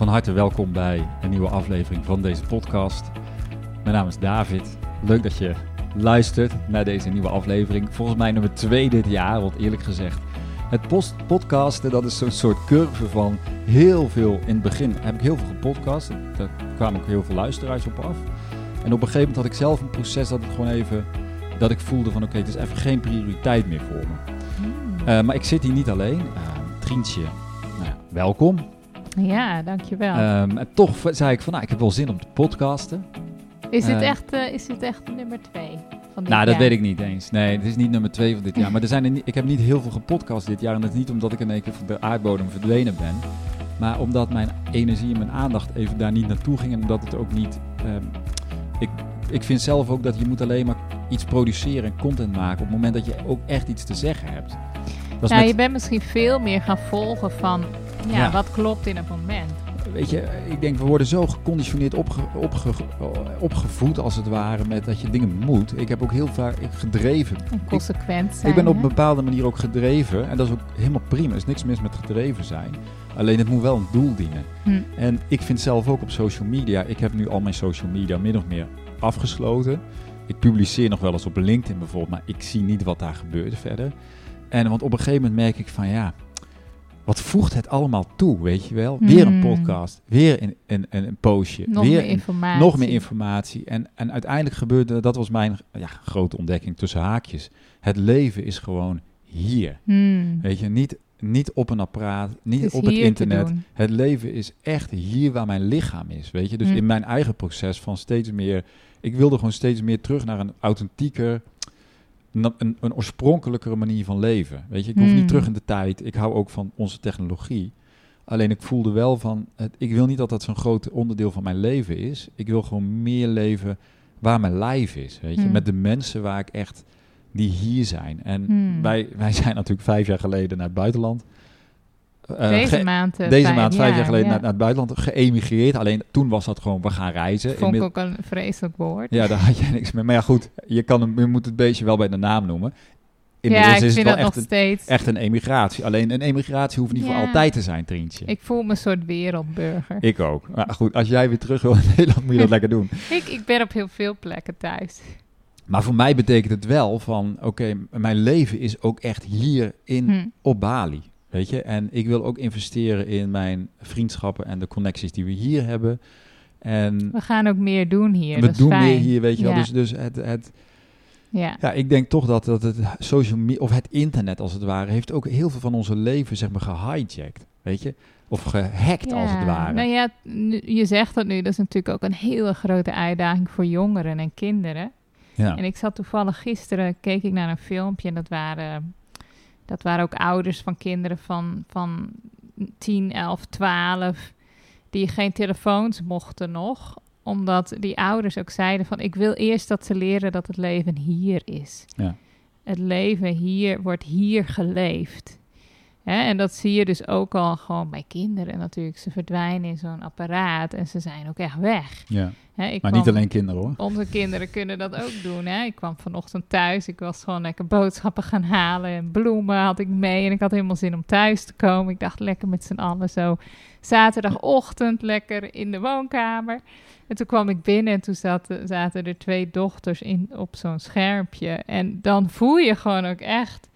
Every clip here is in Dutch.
Van harte welkom bij een nieuwe aflevering van deze podcast. Mijn naam is David. Leuk dat je luistert naar deze nieuwe aflevering. Volgens mij nummer twee dit jaar, want eerlijk gezegd, het post podcasten, dat is zo'n soort curve van heel veel. In het begin heb ik heel veel gepodcast, daar kwamen ook heel veel luisteraars op af. En op een gegeven moment had ik zelf een proces dat ik gewoon even, dat ik voelde van oké, het is even geen prioriteit meer voor me. Uh, maar ik zit hier niet alleen. Uh, Trientje, nou ja, welkom. Ja, dankjewel. Um, en toch zei ik van, nou, ik heb wel zin om te podcasten. Is dit, uh, echt, is dit echt nummer twee van dit Nou, dat jaar? weet ik niet eens. Nee, het is niet nummer twee van dit jaar. Maar er zijn er niet, ik heb niet heel veel gepodcast dit jaar. En dat is niet omdat ik in één keer van de aardbodem verdwenen ben. Maar omdat mijn energie en mijn aandacht even daar niet naartoe ging. En omdat het ook niet... Um, ik, ik vind zelf ook dat je moet alleen maar iets produceren en content maken... op het moment dat je ook echt iets te zeggen hebt. Dat nou, met... je bent misschien veel meer gaan volgen van ja, ja, wat klopt in het moment. Weet je, ik denk we worden zo geconditioneerd opge, opge, opgevoed als het ware met dat je dingen moet. Ik heb ook heel vaak gedreven. En consequent ik, zijn, ik ben op een bepaalde manier ook gedreven en dat is ook helemaal prima. Er is niks mis met gedreven zijn. Alleen het moet wel een doel dienen. Hm. En ik vind zelf ook op social media, ik heb nu al mijn social media min of meer afgesloten. Ik publiceer nog wel eens op LinkedIn bijvoorbeeld, maar ik zie niet wat daar gebeurt verder. En want op een gegeven moment merk ik van ja, wat voegt het allemaal toe, weet je wel? Weer een podcast, weer een, een, een, een postje, nog weer meer informatie. Nog meer informatie. En, en uiteindelijk gebeurde, dat was mijn ja, grote ontdekking tussen haakjes. Het leven is gewoon hier. Hmm. Weet je, niet, niet op een apparaat, niet Het op het internet. Het leven is echt hier waar mijn lichaam is, weet je. Dus Hmm. in mijn eigen proces van steeds meer... Ik wilde gewoon steeds meer terug naar een authentieker een, een, een oorspronkelijkere manier van leven. Weet je, ik hoef Hmm. niet terug in de tijd. Ik hou ook van onze technologie. Alleen ik voelde wel van, het, ik wil niet dat dat zo'n groot onderdeel van mijn leven is. Ik wil gewoon meer leven waar mijn lijf is. Weet je, Hmm. met de mensen waar ik echt, die hier zijn. En Hmm. wij, wij zijn natuurlijk vijf jaar geleden naar het buitenland. Eh, Deze maand. eh, deze vijf maand, vijf jaar jaar, geleden ja. naar, naar het buitenland geëmigreerd. Alleen toen was dat gewoon, we gaan reizen. Vond ik ook een vreselijk woord. ja, daar had je niks mee. Maar ja, goed, je, kan hem, je moet het beestje wel bij de naam noemen. Inmiddels ja, ik is het vind wel dat nog echt een, steeds. echt een emigratie. Alleen een emigratie hoeft niet voor altijd te zijn, Trientje. Ik, Ik voel me een soort wereldburger. ook. Maar goed, als jij weer terug wil in Nederland, moet je dat lekker doen. Ik, ik ben op heel veel plekken thuis. Maar voor mij betekent het wel van, oké, mijn leven is ook echt hier in, Hm. op Bali. Weet je? En ik wil ook investeren in mijn vriendschappen en de connecties die we hier hebben. En We gaan ook meer doen hier. we dat is doen fijn. meer hier, weet je wel. Dus, dus het, het, Ja. Ja, ik denk toch dat, dat het social media, of het internet als het ware, heeft ook heel veel van onze leven, zeg maar, gehijacked. Weet je? Of gehackt als het ware. Nou ja, je zegt dat nu. Dat is natuurlijk ook een hele grote uitdaging voor jongeren en kinderen. ja. En ik zat toevallig gisteren, keek ik naar een filmpje en dat waren, dat waren ook ouders van kinderen van, van 10, 11, 12, die geen telefoons mochten nog. Omdat die ouders ook zeiden van, ik wil eerst dat ze leren dat het leven hier is. Ja. Het leven hier wordt hier geleefd. Hè, en dat zie je dus ook al gewoon bij kinderen natuurlijk. Ze verdwijnen in zo'n apparaat en ze zijn ook echt weg. ja. Hè, ik Maar kwam- niet alleen kinderen hoor. onze kinderen kunnen dat ook doen. Hè? Ik kwam vanochtend thuis. Ik was gewoon lekker boodschappen gaan halen. En bloemen had ik mee. En ik had helemaal zin om thuis te komen. Ik dacht lekker met z'n allen zo. Zaterdagochtend lekker in de woonkamer. En toen kwam ik binnen en toen zaten, zaten er twee dochters in, op zo'n schermpje. En dan voel je gewoon ook echt...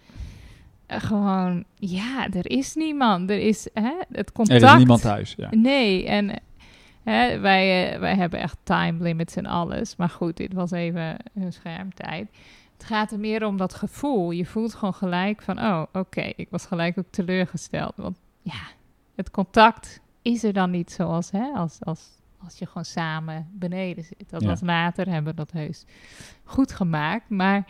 eh, gewoon, ja, er is niemand. Er is hè, het contact. Er is niemand thuis. Ja. Nee, en hè, wij, eh, wij hebben echt time limits en alles. Maar goed, dit was even een schermtijd. Het gaat er meer om dat gevoel. Je voelt gewoon gelijk van, oh, oké, ik was gelijk ook teleurgesteld. Want ja, het contact is er dan niet zoals hè, als, als, als je gewoon samen beneden zit. Dat Ja. was later, hebben we dat heus goed gemaakt. Maar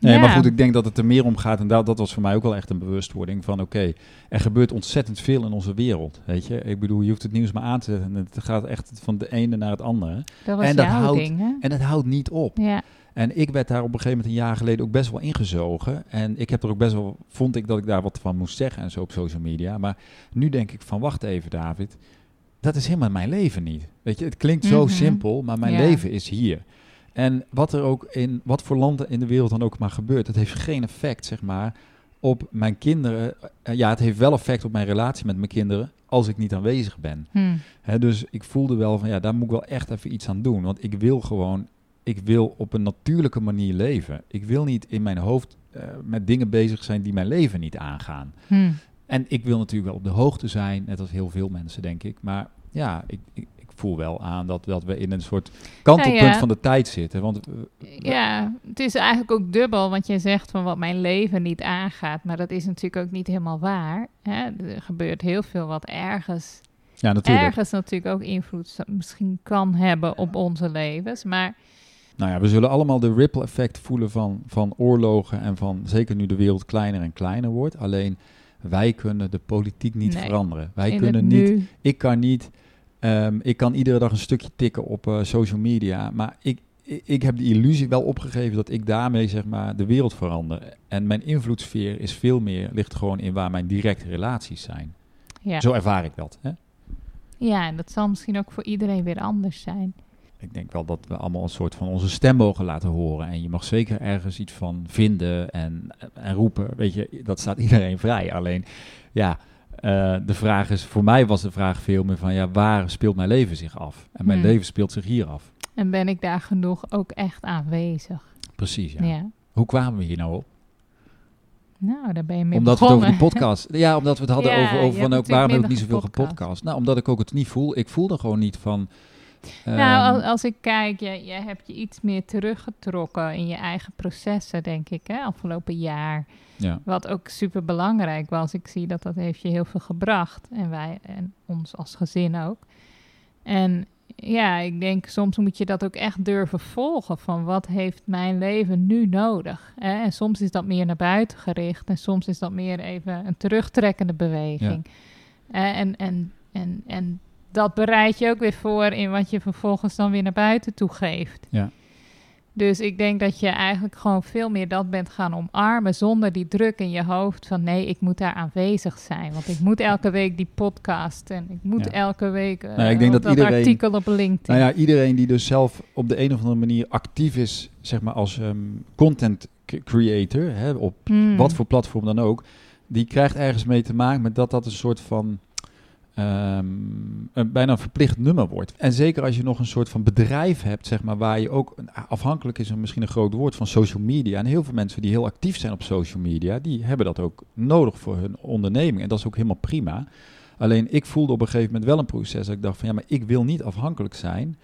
Nee, ja. maar goed, ik denk dat het er meer om gaat. En dat, dat was voor mij ook wel echt een bewustwording van... oké, er gebeurt ontzettend veel in onze wereld, weet je. Ik bedoel, je hoeft het nieuws maar aan te zetten. en Het gaat echt van de ene naar het andere. dat was En dat houdt- ding, hè? En het houdt niet op. Ja, En ik werd daar op een gegeven moment een jaar geleden ook best wel ingezogen. En ik heb er ook best wel, vond ik dat ik daar wat van moest zeggen en zo op social media. Maar nu denk ik van, wacht even David, dat is helemaal mijn leven niet. Weet je, het klinkt zo Mhm. simpel, maar mijn Ja. leven is hier. En wat er ook in, wat voor landen in de wereld dan ook maar gebeurt, het heeft geen effect, zeg maar, op mijn kinderen. Eh, ja, het heeft wel effect op mijn relatie met mijn kinderen. als ik niet aanwezig ben. Hm. Hè, dus ik voelde wel van ja, daar moet ik wel echt even iets aan doen. Want ik wil gewoon, ik wil op een natuurlijke manier leven. Ik wil niet in mijn hoofd eh, met dingen bezig zijn die mijn leven niet aangaan. Hm. En ik wil natuurlijk wel op de hoogte zijn, net als heel veel mensen, denk ik. Maar ja, ik voel wel aan dat, dat we in een soort kantelpunt Nou ja. van de tijd zitten. Want eh, Ja, het is eigenlijk ook dubbel, want je zegt van wat mijn leven niet aangaat, maar dat is natuurlijk ook niet helemaal waar. Hè? Er gebeurt heel veel wat ergens, ja, natuurlijk. ergens natuurlijk ook invloed misschien kan hebben op onze levens. Maar Nou ja, we zullen allemaal de ripple effect voelen van, van oorlogen en van zeker nu de wereld kleiner en kleiner wordt. Alleen wij kunnen de politiek niet Nee. veranderen. Wij kunnen niet, nu, ik kan niet, ehm, ik kan iedere dag een stukje tikken op eh, social media, maar ik, ik, ik heb de illusie wel opgegeven dat ik daarmee zeg maar de wereld verander. En mijn invloedssfeer is veel meer, ligt gewoon in waar mijn directe relaties zijn. ja. Zo ervaar ik dat. Hè? ja, en dat zal misschien ook voor iedereen weer anders zijn. Ik denk wel dat we allemaal een soort van onze stem mogen laten horen. En je mag zeker ergens iets van vinden en, en roepen. Weet je, dat staat iedereen vrij. Alleen, ja, eh, de vraag is, voor mij was de vraag veel meer van, ja, waar speelt mijn leven zich af? En mijn Hmm. leven speelt zich hier af. En ben ik daar genoeg ook echt aanwezig? Precies, ja. Ja. Hoe kwamen we hier nou op? Nou, daar ben je mee omdat we het over die podcast... Ja, omdat we het hadden Ja, over, over van, ook, waarom heb ik niet zoveel gepodcast? Nou, omdat ik ook het niet voel. Ik voelde gewoon niet van... Nou, ehm, als, als ik kijk, jij, jij hebt je iets meer teruggetrokken in je eigen processen, denk ik, hè, afgelopen jaar. ja. Wat ook super belangrijk was. Ik zie dat dat heeft je heel veel gebracht. En wij en ons als gezin ook. En ja, ik denk soms moet je dat ook echt durven volgen. Van wat heeft mijn leven nu nodig? Hè? En soms is dat meer naar buiten gericht. En soms is dat meer even een terugtrekkende beweging. Eh, en, en, en, en dat bereid je ook weer voor in wat je vervolgens dan weer naar buiten toe geeft. Ja. Dus ik denk dat je eigenlijk gewoon veel meer dat bent gaan omarmen zonder die druk in je hoofd van nee, ik moet daar aanwezig zijn. Want ik moet elke week die podcast en ik moet Ja. elke week eh, Nou, ik denk dat iedereen- artikel op LinkedIn. Nou ja, iedereen die dus zelf op de een of andere manier actief is, zeg maar als ehm, content creator, hè, op Hmm. wat voor platform dan ook, die krijgt ergens mee te maken met dat dat een soort van ehm, een bijna een verplicht nummer wordt. En zeker als je nog een soort van bedrijf hebt, zeg maar, waar je ook een- afhankelijk is, een- misschien een groot woord van social media. En heel veel mensen die heel actief zijn op social media, die hebben dat ook nodig voor hun onderneming. En dat is ook helemaal prima. Alleen ik voelde op een gegeven moment wel een proces dat ik dacht van ja, maar ik wil niet afhankelijk zijn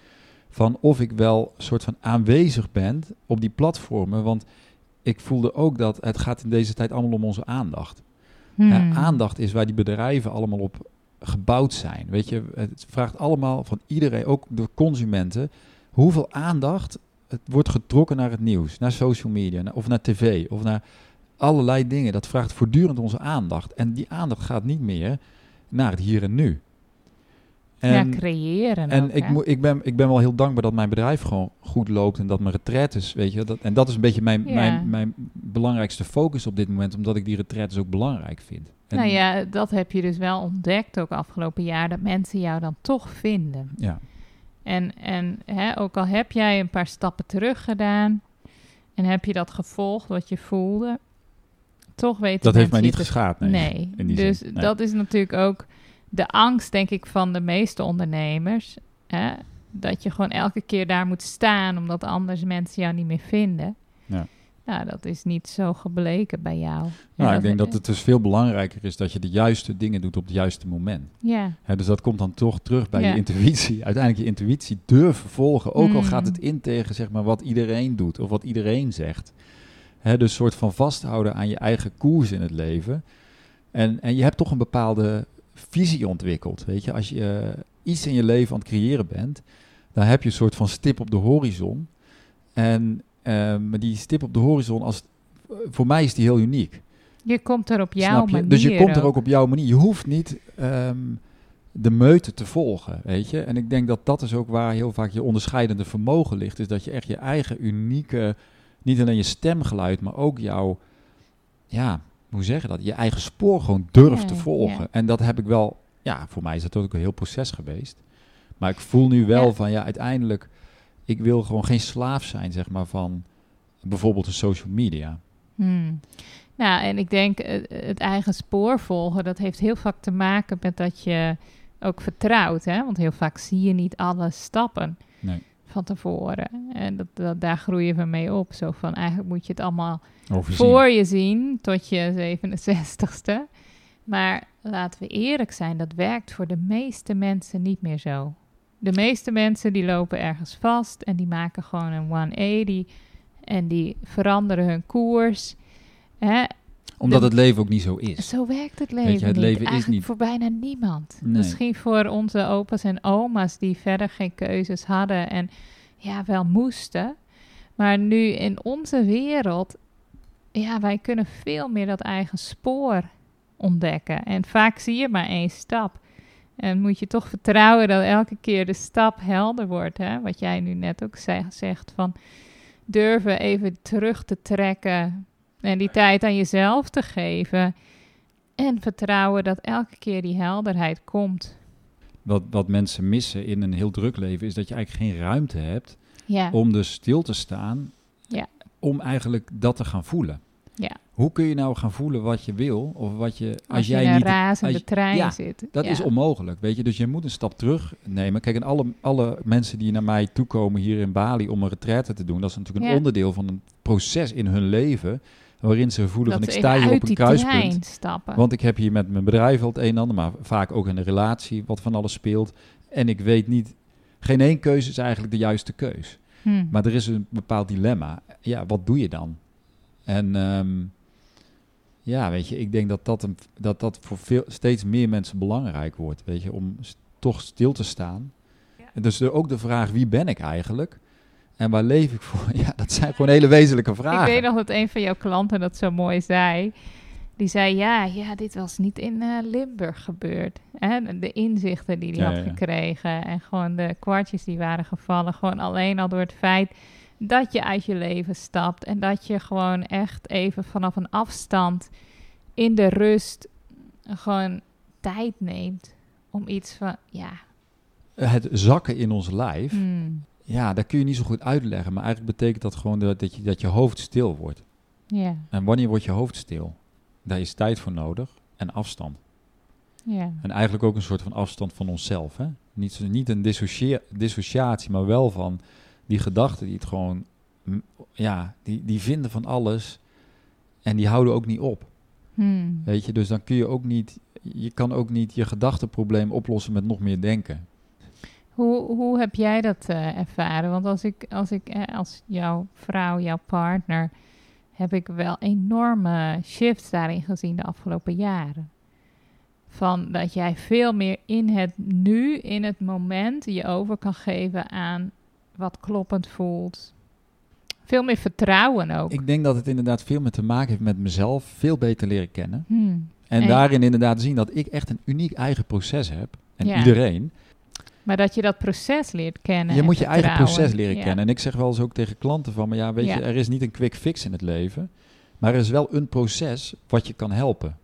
van of ik wel een soort van aanwezig ben op die platformen. Want ik voelde ook dat het gaat in deze tijd allemaal om onze aandacht. Hmm. Ja, aandacht is waar die bedrijven allemaal op gebouwd zijn. Weet je, het vraagt allemaal van iedereen, ook de consumenten, hoeveel aandacht het wordt getrokken naar het nieuws, naar social media of naar tv of naar allerlei dingen. Dat vraagt voortdurend onze aandacht. En die aandacht gaat niet meer naar het hier en nu. Ja, creëren. En ook, ik, ik, ben, ik ben wel heel dankbaar dat mijn bedrijf gewoon goed loopt en dat mijn retraites, weet je, dat, en dat is een beetje mijn, Ja. mijn, mijn belangrijkste focus op dit moment, omdat ik die retraites ook belangrijk vind. En, Nou ja, dat heb je dus wel ontdekt ook afgelopen jaar, dat mensen jou dan toch vinden. ja. En, en hè, ook al heb jij een paar stappen terug gedaan en heb je dat gevolgd wat je voelde, toch weten Dat heeft mij niet te- geschaad, nee. Nee, dus nee. dat is natuurlijk ook de angst, denk ik, van de meeste ondernemers. Hè? Dat je gewoon elke keer daar moet staan, omdat anders mensen jou niet meer vinden. Ja. Nou, dat is niet zo gebleken bij jou. Nou, ik denk dat het dus veel belangrijker is dat je de juiste dingen doet op het juiste moment. Ja, Hè, dus dat komt dan toch terug bij Ja. je intuïtie. Uiteindelijk je intuïtie durven volgen, ook al Mm. gaat het in tegen zeg maar, wat iedereen doet of wat iedereen zegt. Hè, dus soort van vasthouden aan je eigen koers in het leven. En, en je hebt toch een bepaalde visie ontwikkeld. Weet je, als je eh, iets in je leven aan het creëren bent, dan heb je een soort van stip op de horizon. En eh, maar die stip op de horizon, als, voor mij is die heel uniek. je komt er op jouw manier Dus je komt er ook op jouw manier. Je hoeft niet ehm, de meute te volgen, weet je. En ik denk dat dat is ook waar heel vaak je onderscheidende vermogen ligt. Is dat je echt je eigen unieke, niet alleen je stemgeluid, maar ook jouw, ja, hoe zeg je dat? Je eigen spoor gewoon durft Ja, te volgen. ja. En dat heb ik wel, ja, voor mij is dat ook een heel proces geweest. Maar ik voel nu wel Ja. van, ja, uiteindelijk, ik wil gewoon geen slaaf zijn, zeg maar, van bijvoorbeeld de social media. Hmm. Nou, en ik denk eh, het eigen spoor volgen, dat heeft heel vaak te maken met dat je ook vertrouwt. Hè? Want heel vaak zie je niet alle stappen Nee. van tevoren. En dat, dat, daar groeien we mee op. Zo van, eigenlijk moet je het allemaal Overzien. voor je zien tot je 67ste. Maar laten we eerlijk zijn, dat werkt voor de meeste mensen niet meer zo. De meeste mensen die lopen ergens vast en die maken gewoon een 180 en die veranderen hun koers. Hè? Omdat de- het leven ook niet zo is. Zo werkt het leven je, het niet. leven is niet- voor bijna niemand. Nee. Misschien voor onze opa's en oma's die verder geen keuzes hadden en ja, wel moesten. Maar nu in onze wereld, ja, wij kunnen veel meer dat eigen spoor ontdekken. En vaak zie je maar één stap. En moet je toch vertrouwen dat elke keer de stap helder wordt. Hè? Wat jij nu net ook ze- zegt van durven even terug te trekken en die tijd aan jezelf te geven. En vertrouwen dat elke keer die helderheid komt. Wat, wat mensen missen in een heel druk leven is dat je eigenlijk geen ruimte hebt Ja, om dus stil te staan. Om eigenlijk dat te gaan voelen. Ja. Hoe kun je nou gaan voelen wat je wil? Of wat je, als, als, je jij niet. razende als je- trein ja, zit. Dat Ja. is onmogelijk, weet je. Dus je moet een stap terug nemen. Kijk, en alle, alle mensen die naar mij toekomen hier in Bali om een retraite te doen, dat is natuurlijk een Ja. onderdeel van een proces in hun leven. Waarin ze voelen dat van ik sta hier op een kruispunt. stappen. Want ik heb hier met mijn bedrijf al het een en ander, maar vaak ook in een relatie wat van alles speelt. En ik weet niet, geen één keuze is eigenlijk de juiste keus. Hm. Maar er is een bepaald dilemma. Ja, wat doe je dan? En ehm, ja, weet je, ik denk dat dat, een, dat dat voor veel, steeds meer mensen belangrijk wordt, weet je, om toch stil te staan. Ja. En dus er ook de vraag, wie ben ik eigenlijk? En waar leef ik voor? Ja, dat zijn gewoon hele wezenlijke vragen. Ik weet nog dat een van jouw klanten dat zo mooi zei. Die zei, ja, ja dit was niet in eh, Limburg gebeurd. Hè? De inzichten die hij Ja, had ja. gekregen en gewoon de kwartjes die waren gevallen. Gewoon alleen al door het feit dat je uit je leven stapt. En dat je gewoon echt even vanaf een afstand in de rust gewoon tijd neemt om iets van, ja, Het zakken in ons lijf, hmm, ja, dat kun je niet zo goed uitleggen. Maar eigenlijk betekent dat gewoon dat, dat, je, dat je hoofd stil wordt. ja, En wanneer wordt je hoofd stil? Daar is tijd voor nodig en afstand. ja. En eigenlijk ook een soort van afstand van onszelf. Hè? Niet, niet een dissocia- dissociatie, maar wel van die gedachten die het gewoon, ja, die, die vinden van alles en die houden ook niet op. Hmm. Weet je, dus dan kun je ook niet, je kan ook niet je gedachtenprobleem oplossen met nog meer denken. Hoe, hoe heb jij dat eh, ervaren? Want als ik, als ik eh, als jouw vrouw, jouw partner, heb ik wel enorme shifts daarin gezien de afgelopen jaren. Van dat jij veel meer in het nu, in het moment, je over kan geven aan wat kloppend voelt. Veel meer vertrouwen ook. Ik denk dat het inderdaad veel met te maken heeft met mezelf veel beter leren kennen. Hmm. En En- daarin inderdaad zien dat ik echt een uniek eigen proces heb. En Ja. iedereen. Maar dat je dat proces leert kennen. Je moet je eigen proces leren Ja. kennen. En ik zeg wel eens ook tegen klanten van, maar ja, weet Ja. je, er is niet een quick fix in het leven. Maar er is wel een proces wat je kan helpen.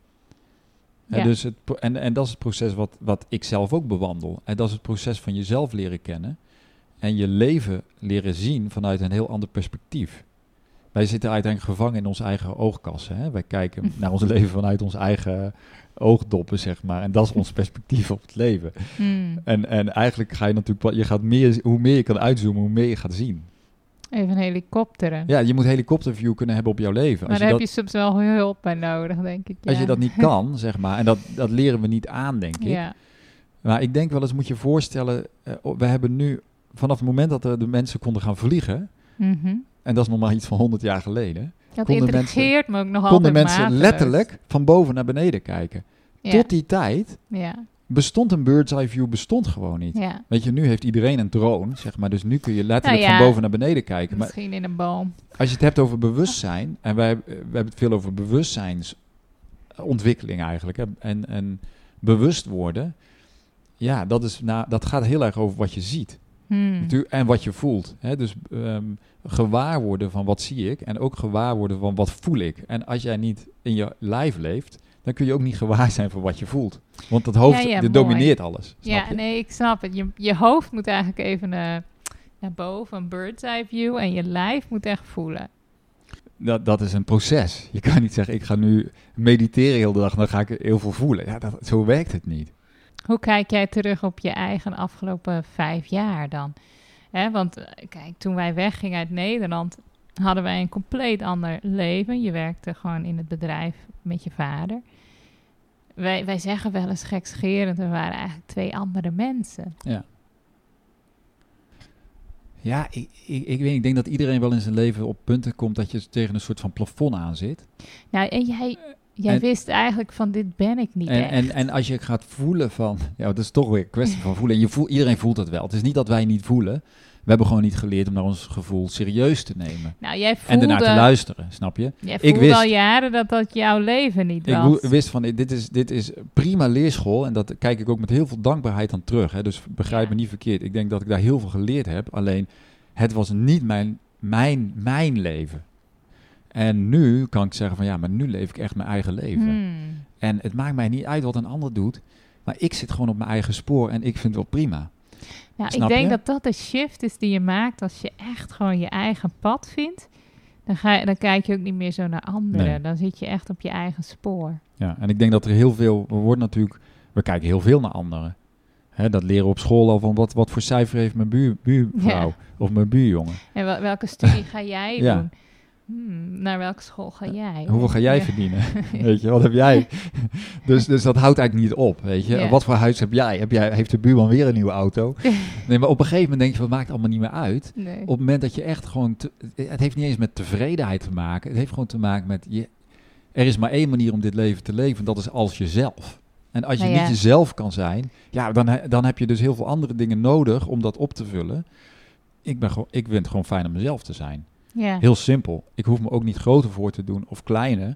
En, dus het, en, en dat is het proces wat, wat ik zelf ook bewandel. En dat is het proces van jezelf leren kennen. En je leven leren zien vanuit een heel ander perspectief. Wij zitten uiteindelijk gevangen in onze eigen oogkassen. Hè? Wij kijken naar ons leven vanuit onze eigen oogdoppen, zeg maar. En dat is ons perspectief op het leven. Hmm. En, en eigenlijk ga je natuurlijk, je gaat meer, hoe meer je kan uitzoomen, hoe meer je gaat zien. Even helikopteren. Ja, je moet helikopterview kunnen hebben op jouw leven. maar Als, daar je heb dat, je soms wel hulp bij nodig, denk ik. als ja. je dat niet kan, zeg maar, en dat, dat leren we niet aan, denk ik. Ja. Maar ik denk wel eens, moet je voorstellen, eh, we hebben nu, vanaf het moment dat er de mensen konden gaan vliegen, Mhm. en dat is nog maar iets van 100 jaar geleden, Dat Konden intrigeert me ook nog konden mensen mateloos. letterlijk van boven naar beneden kijken. Ja. Tot die tijd Ja. bestond een bird's eye view bestond gewoon niet. ja. Weet je, nu heeft iedereen een drone, zeg maar, dus nu kun je letterlijk Nou van boven naar beneden kijken. Maar Misschien in een boom. als je het hebt over bewustzijn, en wij, we hebben het veel over bewustzijnsontwikkeling eigenlijk, hè, en, en bewust worden, ja, dat, is na, dat gaat heel erg over wat je ziet Hmm. En wat je voelt. Hè. Dus ehm, gewaar worden van wat zie ik en ook gewaar worden van wat voel ik. En als jij niet in je lijf leeft, dan kun je ook niet gewaar zijn van wat je voelt. Want dat hoofd Ja, ja, dit mooi. domineert alles. Snap Ja, je? nee, ik snap het. Je, je hoofd moet eigenlijk even eh, naar boven, een bird's eye view. En je lijf moet echt voelen. dat, dat is een proces. Je kan niet zeggen, ik ga nu mediteren heel de dag, dan ga ik heel veel voelen. Ja, dat, zo werkt het niet. Hoe kijk jij terug op je eigen afgelopen vijf jaar dan? Hè, want eh, kijk, toen wij weggingen uit Nederland, hadden wij een compleet ander leven. Je werkte gewoon in het bedrijf met je vader. Wij, wij zeggen wel eens gekscherend, we waren eigenlijk twee andere mensen. Ja. Ja, ik, ik, ik, weet, ik denk dat iedereen wel in zijn leven op punten komt dat je tegen een soort van plafond aan zit. Nou, en jij, jij En- wist eigenlijk van dit ben ik niet En, echt. en, en als je gaat voelen van, ja, dat is toch weer een kwestie van voelen. En je voel, iedereen voelt het wel. Het is niet dat wij niet voelen. We hebben gewoon niet geleerd om naar ons gevoel serieus te nemen. nou, jij En voelde, ernaar te luisteren, snap je? jij Ik wist- al jaren dat dat jouw leven niet Ik was. wo- wist van, dit is, dit is prima leerschool. En dat kijk ik ook met heel veel dankbaarheid aan terug. Hè. Dus begrijp Ja. me niet verkeerd. Ik denk dat ik daar heel veel geleerd heb. Alleen, het was niet mijn, mijn, mijn leven. En nu kan ik zeggen van, ja, maar nu leef ik echt mijn eigen leven. Hmm. En het maakt mij niet uit wat een ander doet. Maar ik zit gewoon op mijn eigen spoor en ik vind het wel prima. Nou, ik denk je? dat dat de shift is die je maakt als je echt gewoon je eigen pad vindt. Dan, ga je, dan kijk je ook niet meer zo naar anderen. Nee. Dan zit je echt op je eigen spoor. Ja, en ik denk dat er heel veel, we worden natuurlijk, we kijken heel veel naar anderen. Dat leren we op school al van wat, wat voor cijfer heeft mijn buur, buurvrouw Ja. of mijn buurjongen. En wel- welke studie ga jij Ja. doen? Hmm, naar welke school ga jij? Hoeveel ga jij Ja. verdienen? weet je, wat heb jij? dus, dus dat houdt eigenlijk niet op, weet je. Wat voor huis heb jij? heb jij? Heeft de buurman weer een nieuwe auto? Nee, maar op een gegeven moment denk je, het maakt allemaal niet meer uit. Nee. Op het moment dat je echt gewoon, te- het heeft niet eens met tevredenheid te maken. Het heeft gewoon te maken met, je, er is maar één manier om dit leven te leven. Dat is als jezelf. En als je Nou ja. niet jezelf kan zijn, ja, dan, dan heb je dus heel veel andere dingen nodig om dat op te vullen. Ik, ben gewoon, ik vind het gewoon fijn om mezelf te zijn. Heel simpel. Ik hoef me ook niet groter voor te doen of kleiner.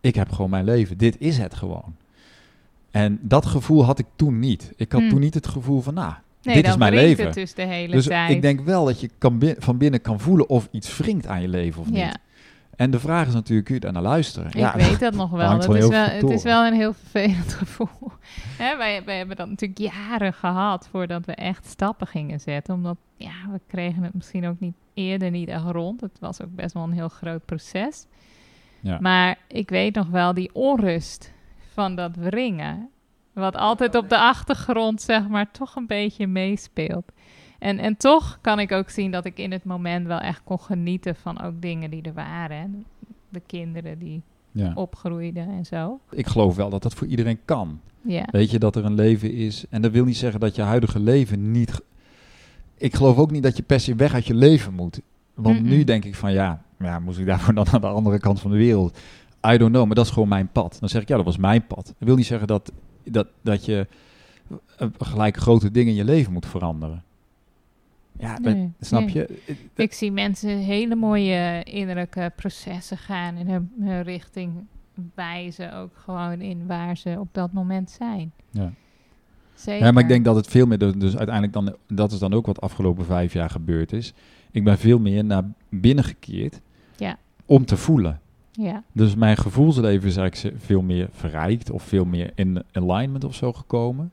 Ik heb gewoon mijn leven. Dit is het gewoon. En dat gevoel had ik toen niet. Ik had Hmm. toen niet het gevoel van, nou, nee, dit is mijn leven. het dus de hele dus tijd. ik denk wel dat je kan bin- van binnen kan voelen of iets wringt aan je leven of ja, niet. En de vraag is natuurlijk, kun je daar naar luisteren? ik weet dat nog wel. Dat is wel het is wel een heel vervelend gevoel. Wij, wij hebben dat natuurlijk jaren gehad voordat we echt stappen gingen zetten. Omdat, ja, we kregen het misschien ook niet eerder niet echt rond. Het was ook best wel een heel groot proces. Ja. Maar ik weet nog wel die onrust van dat wringen. Wat altijd op de achtergrond, zeg maar, toch een beetje meespeelt. En, en toch kan ik ook zien dat ik in het moment wel echt kon genieten van ook dingen die er waren. De kinderen die Ja. opgroeiden en zo. Ik geloof wel dat dat voor iedereen kan. Ja, Weet je, dat er een leven is. En dat wil niet zeggen dat je huidige leven niet... Ik geloof ook niet dat je per se weg uit je leven moet. Want nu denk ik van, ja, ja, moest ik daarvoor dan aan de andere kant van de wereld? I don't know, maar dat is gewoon mijn pad. Dan zeg ik, ja, dat was mijn pad. Dat wil niet zeggen dat, dat, dat je eh, gelijk grote dingen in je leven moet veranderen. Ja, Nee, snap nee. je? ik zie mensen hele mooie innerlijke processen gaan in hun, hun richting wijzen. Ook gewoon in waar ze op dat moment zijn. Ja. Zeker. Ja, maar ik denk dat het veel meer, dus- uiteindelijk dan, dat is dan ook wat afgelopen vijf jaar gebeurd is. Ik ben veel meer naar binnen gekeerd Ja. om te voelen. Ja, Dus mijn gevoelsleven is eigenlijk veel meer verrijkt of veel meer in alignment of zo gekomen.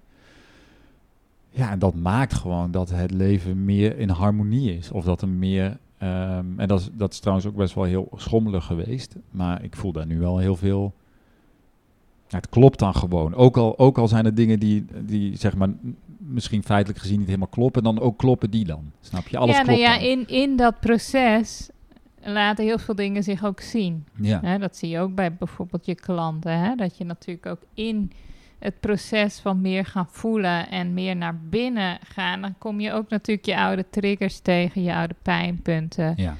Ja, en dat maakt gewoon dat het leven meer in harmonie is. Of dat er meer, ehm, en dat is, dat is trouwens ook best wel heel schommelig geweest. Maar ik voel daar nu wel heel veel, het klopt dan gewoon. Ook al, ook al zijn er dingen die, die zeg maar misschien feitelijk gezien niet helemaal kloppen. Dan ook kloppen die dan, snap je? Alles ja, nou klopt ja, dan. in, in dat proces laten heel veel dingen zich ook zien. Ja, dat zie je ook bij bijvoorbeeld je klanten. Dat je natuurlijk ook in het proces van meer gaan voelen en meer naar binnen gaan, dan kom je ook natuurlijk je oude triggers tegen, je oude pijnpunten, ja.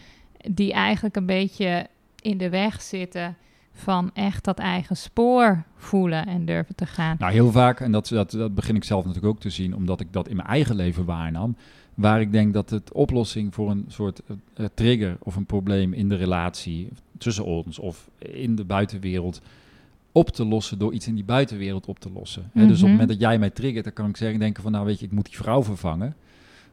die eigenlijk een beetje in de weg zitten van echt dat eigen spoor voelen en durven te gaan. Nou, heel vaak, en dat, dat, dat begin ik zelf natuurlijk ook te zien, omdat ik dat in mijn eigen leven waarnam, waar ik denk dat het oplossing voor een soort eh, eh, trigger of een probleem in de relatie tussen ons of in de buitenwereld op te lossen door iets in die buitenwereld op te lossen. Hè, dus op het Mhm. moment dat jij mij triggert, dan kan ik zeggen, denken van, nou weet je, ik moet die vrouw vervangen.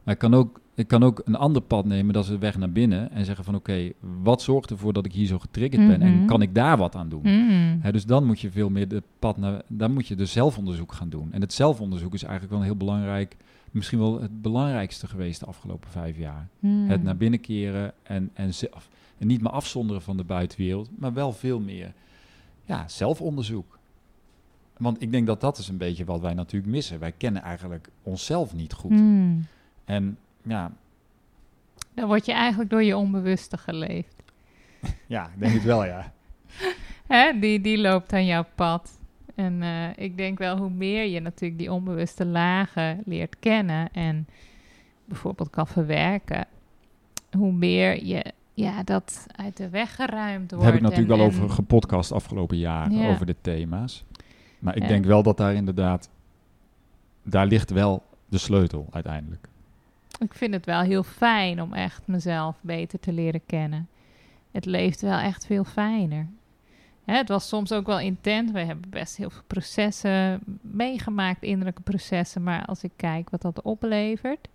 Maar ik kan ook ik kan ook een ander pad nemen, dat is de weg naar binnen. En zeggen van oké, wat zorgt ervoor dat ik hier zo getriggerd ben? En Mhm. kan ik daar wat aan doen? Mm. Hè, dus dan moet je veel meer de pad naar, dan moet je dus zelfonderzoek gaan doen. En het zelfonderzoek is eigenlijk wel een heel belangrijk, misschien wel het belangrijkste geweest de afgelopen vijf jaar. Mm. Het naar binnen keren en, en, zelf, en niet meer afzonderen van de buitenwereld, maar wel veel meer ja, zelfonderzoek. Want ik denk dat dat is een beetje wat wij natuurlijk missen. Wij kennen eigenlijk onszelf niet goed. En ja, Dan word je eigenlijk door je onbewuste geleefd. ja, ik denk het wel, ja. Hè? Die, die loopt aan jouw pad. En eh, ik denk wel, hoe meer je natuurlijk die onbewuste lagen leert kennen en bijvoorbeeld kan verwerken, hoe meer je ja, dat uit de weg geruimd Daar wordt. heb ik natuurlijk en, en- over gepodcast afgelopen jaar, Ja. over de thema's. Maar ik Ja. denk wel dat daar inderdaad, daar ligt wel de sleutel uiteindelijk. Ik vind het wel heel fijn om echt mezelf beter te leren kennen. Het leeft wel echt veel fijner. Hè, het was soms ook wel intens. We hebben best heel veel processen meegemaakt, innerlijke processen. Maar als ik kijk wat dat oplevert,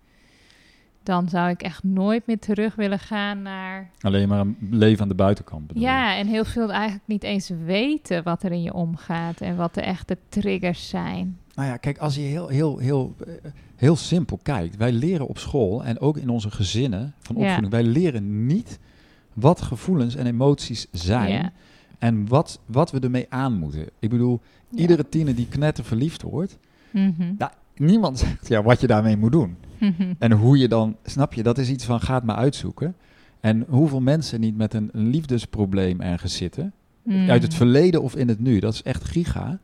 dan zou ik echt nooit meer terug willen gaan naar. Alleen maar een leven aan de buitenkant? Ja, en heel veel eigenlijk niet eens weten wat er in je omgaat en wat de echte triggers zijn. Nou ja, kijk, als je heel, heel, heel, eh, heel simpel kijkt. Wij leren op school en ook in onze gezinnen van Ja. opvoeding. Wij leren niet wat gevoelens en emoties zijn. Ja. En wat, wat we ermee aan moeten. Ik bedoel, Ja. iedere tiener die knetter verliefd wordt. Mhm. Niemand zegt ja, wat je daarmee moet doen. Mhm. En hoe je dan, snap je, dat is iets van gaat maar uitzoeken. En hoeveel mensen niet met een, liefdesprobleem ergens zitten. Uit het Mhm. verleden of in het nu. Dat is echt giga.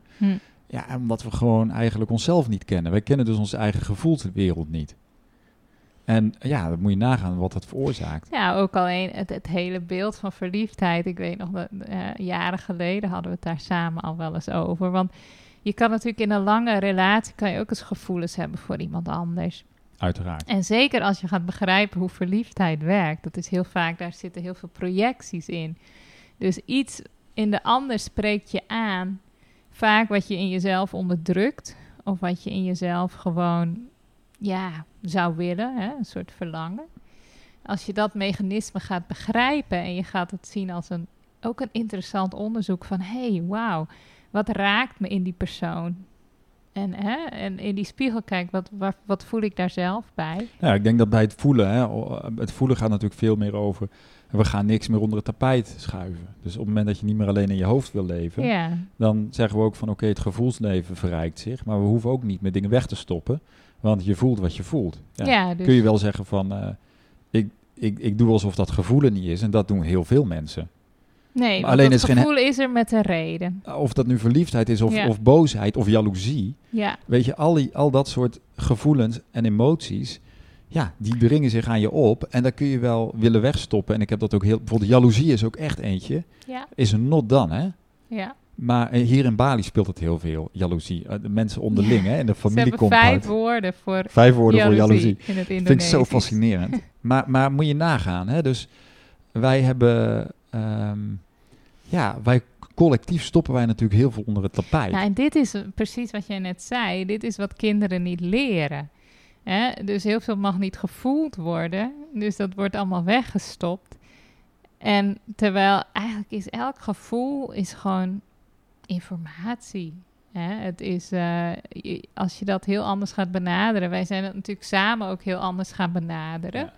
Ja, omdat we gewoon eigenlijk onszelf niet kennen. Wij kennen dus onze eigen gevoelswereld niet. En ja, dan moet je nagaan wat dat veroorzaakt. Ja, ook alleen het, het hele beeld van verliefdheid. Ik weet nog, dat, eh, jaren geleden hadden we het daar samen al wel eens over. Want je kan natuurlijk in een lange relatie kan je ook eens gevoelens hebben voor iemand anders. Uiteraard. En zeker als je gaat begrijpen hoe verliefdheid werkt. Dat is heel vaak, daar zitten heel veel projecties in. Dus iets in de ander spreekt je aan. Vaak wat je in jezelf onderdrukt. Of wat je in jezelf gewoon ja, zou willen. Hè? Een soort verlangen. Als je dat mechanisme gaat begrijpen en je gaat het zien als een, ook een interessant onderzoek van... hé, hey, wauw, wat raakt me in die persoon? En, hè, en in die spiegel kijk, wat, wat, wat voel ik daar zelf bij? Ja, ik denk dat bij het voelen, hè, het voelen gaat natuurlijk veel meer over. We gaan niks meer onder het tapijt schuiven. Dus op het moment dat je niet meer alleen in je hoofd wil leven, dan zeggen we ook van oké, het gevoelsleven verrijkt zich. Maar we hoeven ook niet meer dingen weg te stoppen. Want je voelt wat je voelt. Ja, ja, dus, Kun je wel zeggen van eh, ik, ik, ik doe alsof dat gevoelen niet is. En dat doen heel veel mensen. Nee, alleen geen- gevoel is er met een reden. Of dat nu verliefdheid is of, Ja. of boosheid of jaloezie. Ja, Weet je, al, die, al dat soort gevoelens en emoties, ja, die dringen zich aan je op. En daar kun je wel willen wegstoppen. En ik heb dat ook heel... Bijvoorbeeld jaloezie is ook echt eentje. ja, Is een not done, hè? ja. Maar eh, hier in Bali speelt het heel veel, jaloezie. Eh, de mensen onderling, Ja. hè? In de hebben familiecompound. vijf woorden voor Vijf woorden voor jaloezie in het vind ik zo fascinerend. maar, maar moet je nagaan, hè? Dus wij hebben... ehm, ja, wij collectief stoppen wij natuurlijk heel veel onder het tapijt. Ja, en dit is precies wat jij net zei. Dit is wat kinderen niet leren. Hè? Dus heel veel mag niet gevoeld worden. Dus dat wordt allemaal weggestopt. En terwijl eigenlijk is elk gevoel is gewoon informatie. Hè? Het is, eh, je- als je dat heel anders gaat benaderen. Wij zijn het natuurlijk samen ook heel anders gaan benaderen. Ja.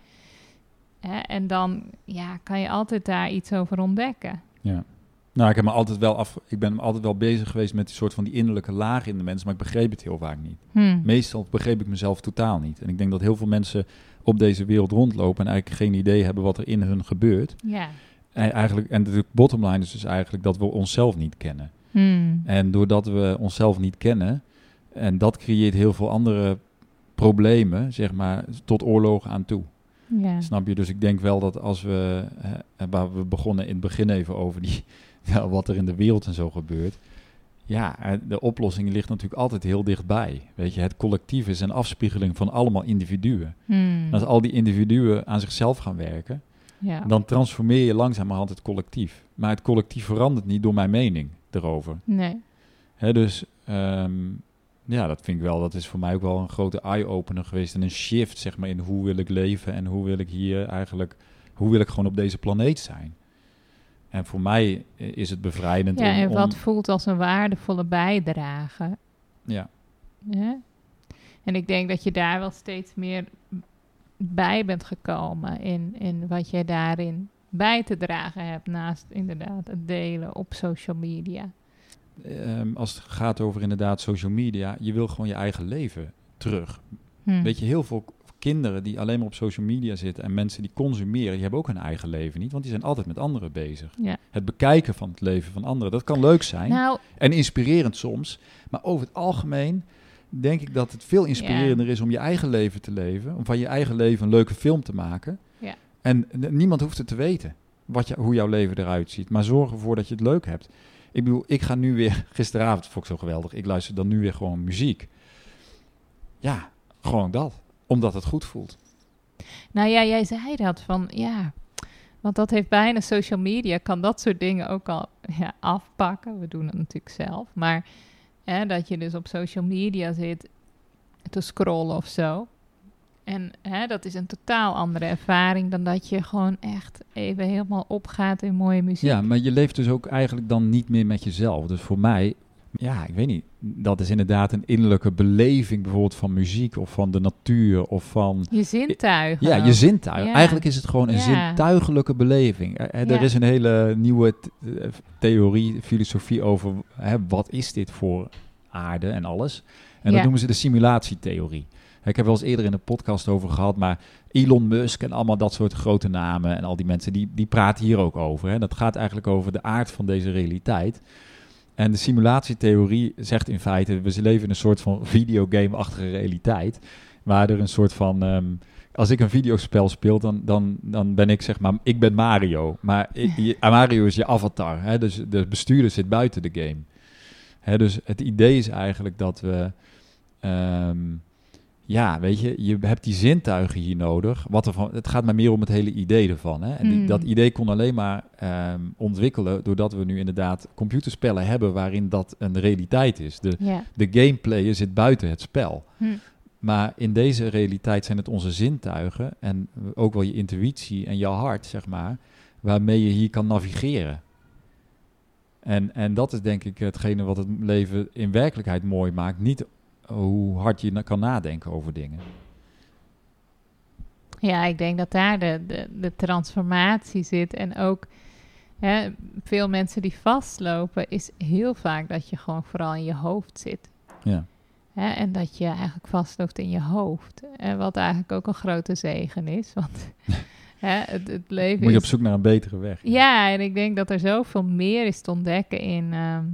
Hè? En dan ja, kan je altijd daar iets over ontdekken. Ja. Nou, ik, heb me altijd wel af, ik ben altijd wel bezig geweest met die soort van die innerlijke laag in de mens, maar ik begreep het heel vaak niet. Hm. Meestal begreep ik mezelf totaal niet. En ik denk dat heel veel mensen op deze wereld rondlopen en eigenlijk geen idee hebben wat er in hun gebeurt. Ja. En, eigenlijk, en de bottom line is dus eigenlijk dat we onszelf niet kennen. Hm. En doordat we onszelf niet kennen, en dat creëert heel veel andere problemen, zeg maar, tot oorlogen aan toe. Ja. Snap je? Dus ik denk wel dat als we, waar we begonnen in het begin even over die, wat er in de wereld en zo gebeurt. Ja, de oplossing ligt natuurlijk altijd heel dichtbij. Weet je, het collectief is een afspiegeling van allemaal individuen. Hmm. En als al die individuen aan zichzelf gaan werken, ja. dan transformeer je langzamerhand het collectief. Maar het collectief verandert niet door mijn mening erover. Nee. Hè, dus ehm, ja, dat vind ik wel, dat is voor mij ook wel een grote eye-opener geweest. En een shift, zeg maar, in hoe wil ik leven en hoe wil ik hier eigenlijk, hoe wil ik gewoon op deze planeet zijn. En voor mij is het bevrijdend. Ja, om- en om- wat voelt als een waardevolle bijdrage. Ja, Ja? En ik denk dat je daar wel steeds meer bij bent gekomen in, in wat jij daarin bij te dragen hebt, naast inderdaad het delen op social media. Ehm, als het gaat over inderdaad social media, je wil gewoon je eigen leven terug. Hm. Weet je, heel veel kinderen die alleen maar op social media zitten en mensen die consumeren, die hebben ook hun eigen leven niet, want die zijn altijd met anderen bezig. Ja. Het bekijken van het leven van anderen, dat kan leuk zijn Nou, en inspirerend soms, maar over het algemeen denk ik dat het veel inspirerender is om je eigen leven te leven, om van je eigen leven een leuke film te maken. Ja. En niemand hoeft het te weten wat je, hoe jouw leven eruit ziet, maar zorg ervoor dat je het leuk hebt. Ik bedoel, ik ga nu weer, gisteravond vond ik zo geweldig, ik luister dan nu weer gewoon muziek. Ja, gewoon dat. Omdat het goed voelt. nou ja, jij zei dat van ja, want dat heeft bijna social media, kan dat soort dingen ook al ja, afpakken. We doen het natuurlijk zelf, maar hè, dat je dus op social media zit te scrollen of zo. En hè, dat is een totaal andere ervaring dan dat je gewoon echt even helemaal opgaat in mooie muziek. Ja, maar je leeft dus ook eigenlijk dan niet meer met jezelf. Dus voor mij, ja, ik weet niet. Dat is inderdaad een innerlijke beleving bijvoorbeeld van muziek of van de natuur of van... Je zintuigen. Ja, je zintuig. Ja. Eigenlijk is het gewoon een Ja. zintuigelijke beleving. Eh, eh, Ja. Er is een hele nieuwe eh, theorie, filosofie over hè, wat is dit voor aarde en alles. En dat noemen ze de simulatietheorie. Ik heb wel eens eerder in de podcast over gehad, maar Elon Musk en allemaal dat soort grote namen en al die mensen, die, die praten hier ook over. Hè. Dat gaat eigenlijk over de aard van deze realiteit. En de simulatietheorie zegt in feite, we leven in een soort van videogame-achtige realiteit, waar er een soort van... ehm, als ik een videospel speel, dan, dan, dan ben ik zeg maar, ik ben Mario. Maar je- Mario is je avatar, hè, dus de bestuurder zit buiten de game. Hè, dus het idee is eigenlijk dat we, ehm, ja, weet je, je hebt die zintuigen hier nodig. Wat er van, het gaat maar meer om het hele idee ervan. Hè. En die- Hmm. dat idee kon alleen maar ehm, ontwikkelen doordat we nu inderdaad computerspellen hebben waarin dat een realiteit is. De, Ja. de gameplayer zit buiten het spel. Hm. Maar in deze realiteit zijn het onze zintuigen en ook wel je intuïtie en je hart, zeg maar, waarmee je hier kan navigeren. En, en dat is denk ik hetgene wat het leven in werkelijkheid mooi maakt. Niet hoe hard je kan nadenken over dingen. Ja, ik denk dat daar de, de, de transformatie zit. En ook hè, veel mensen die vastlopen, is heel vaak dat je gewoon vooral in je hoofd zit. Ja. Hè, en dat je eigenlijk vastloopt in je hoofd. En wat eigenlijk ook een grote zegen is. Want hè, het, het leven Moet je op is... zoek naar een betere weg. Ja, en ik denk dat er zoveel meer is te ontdekken in... ehm,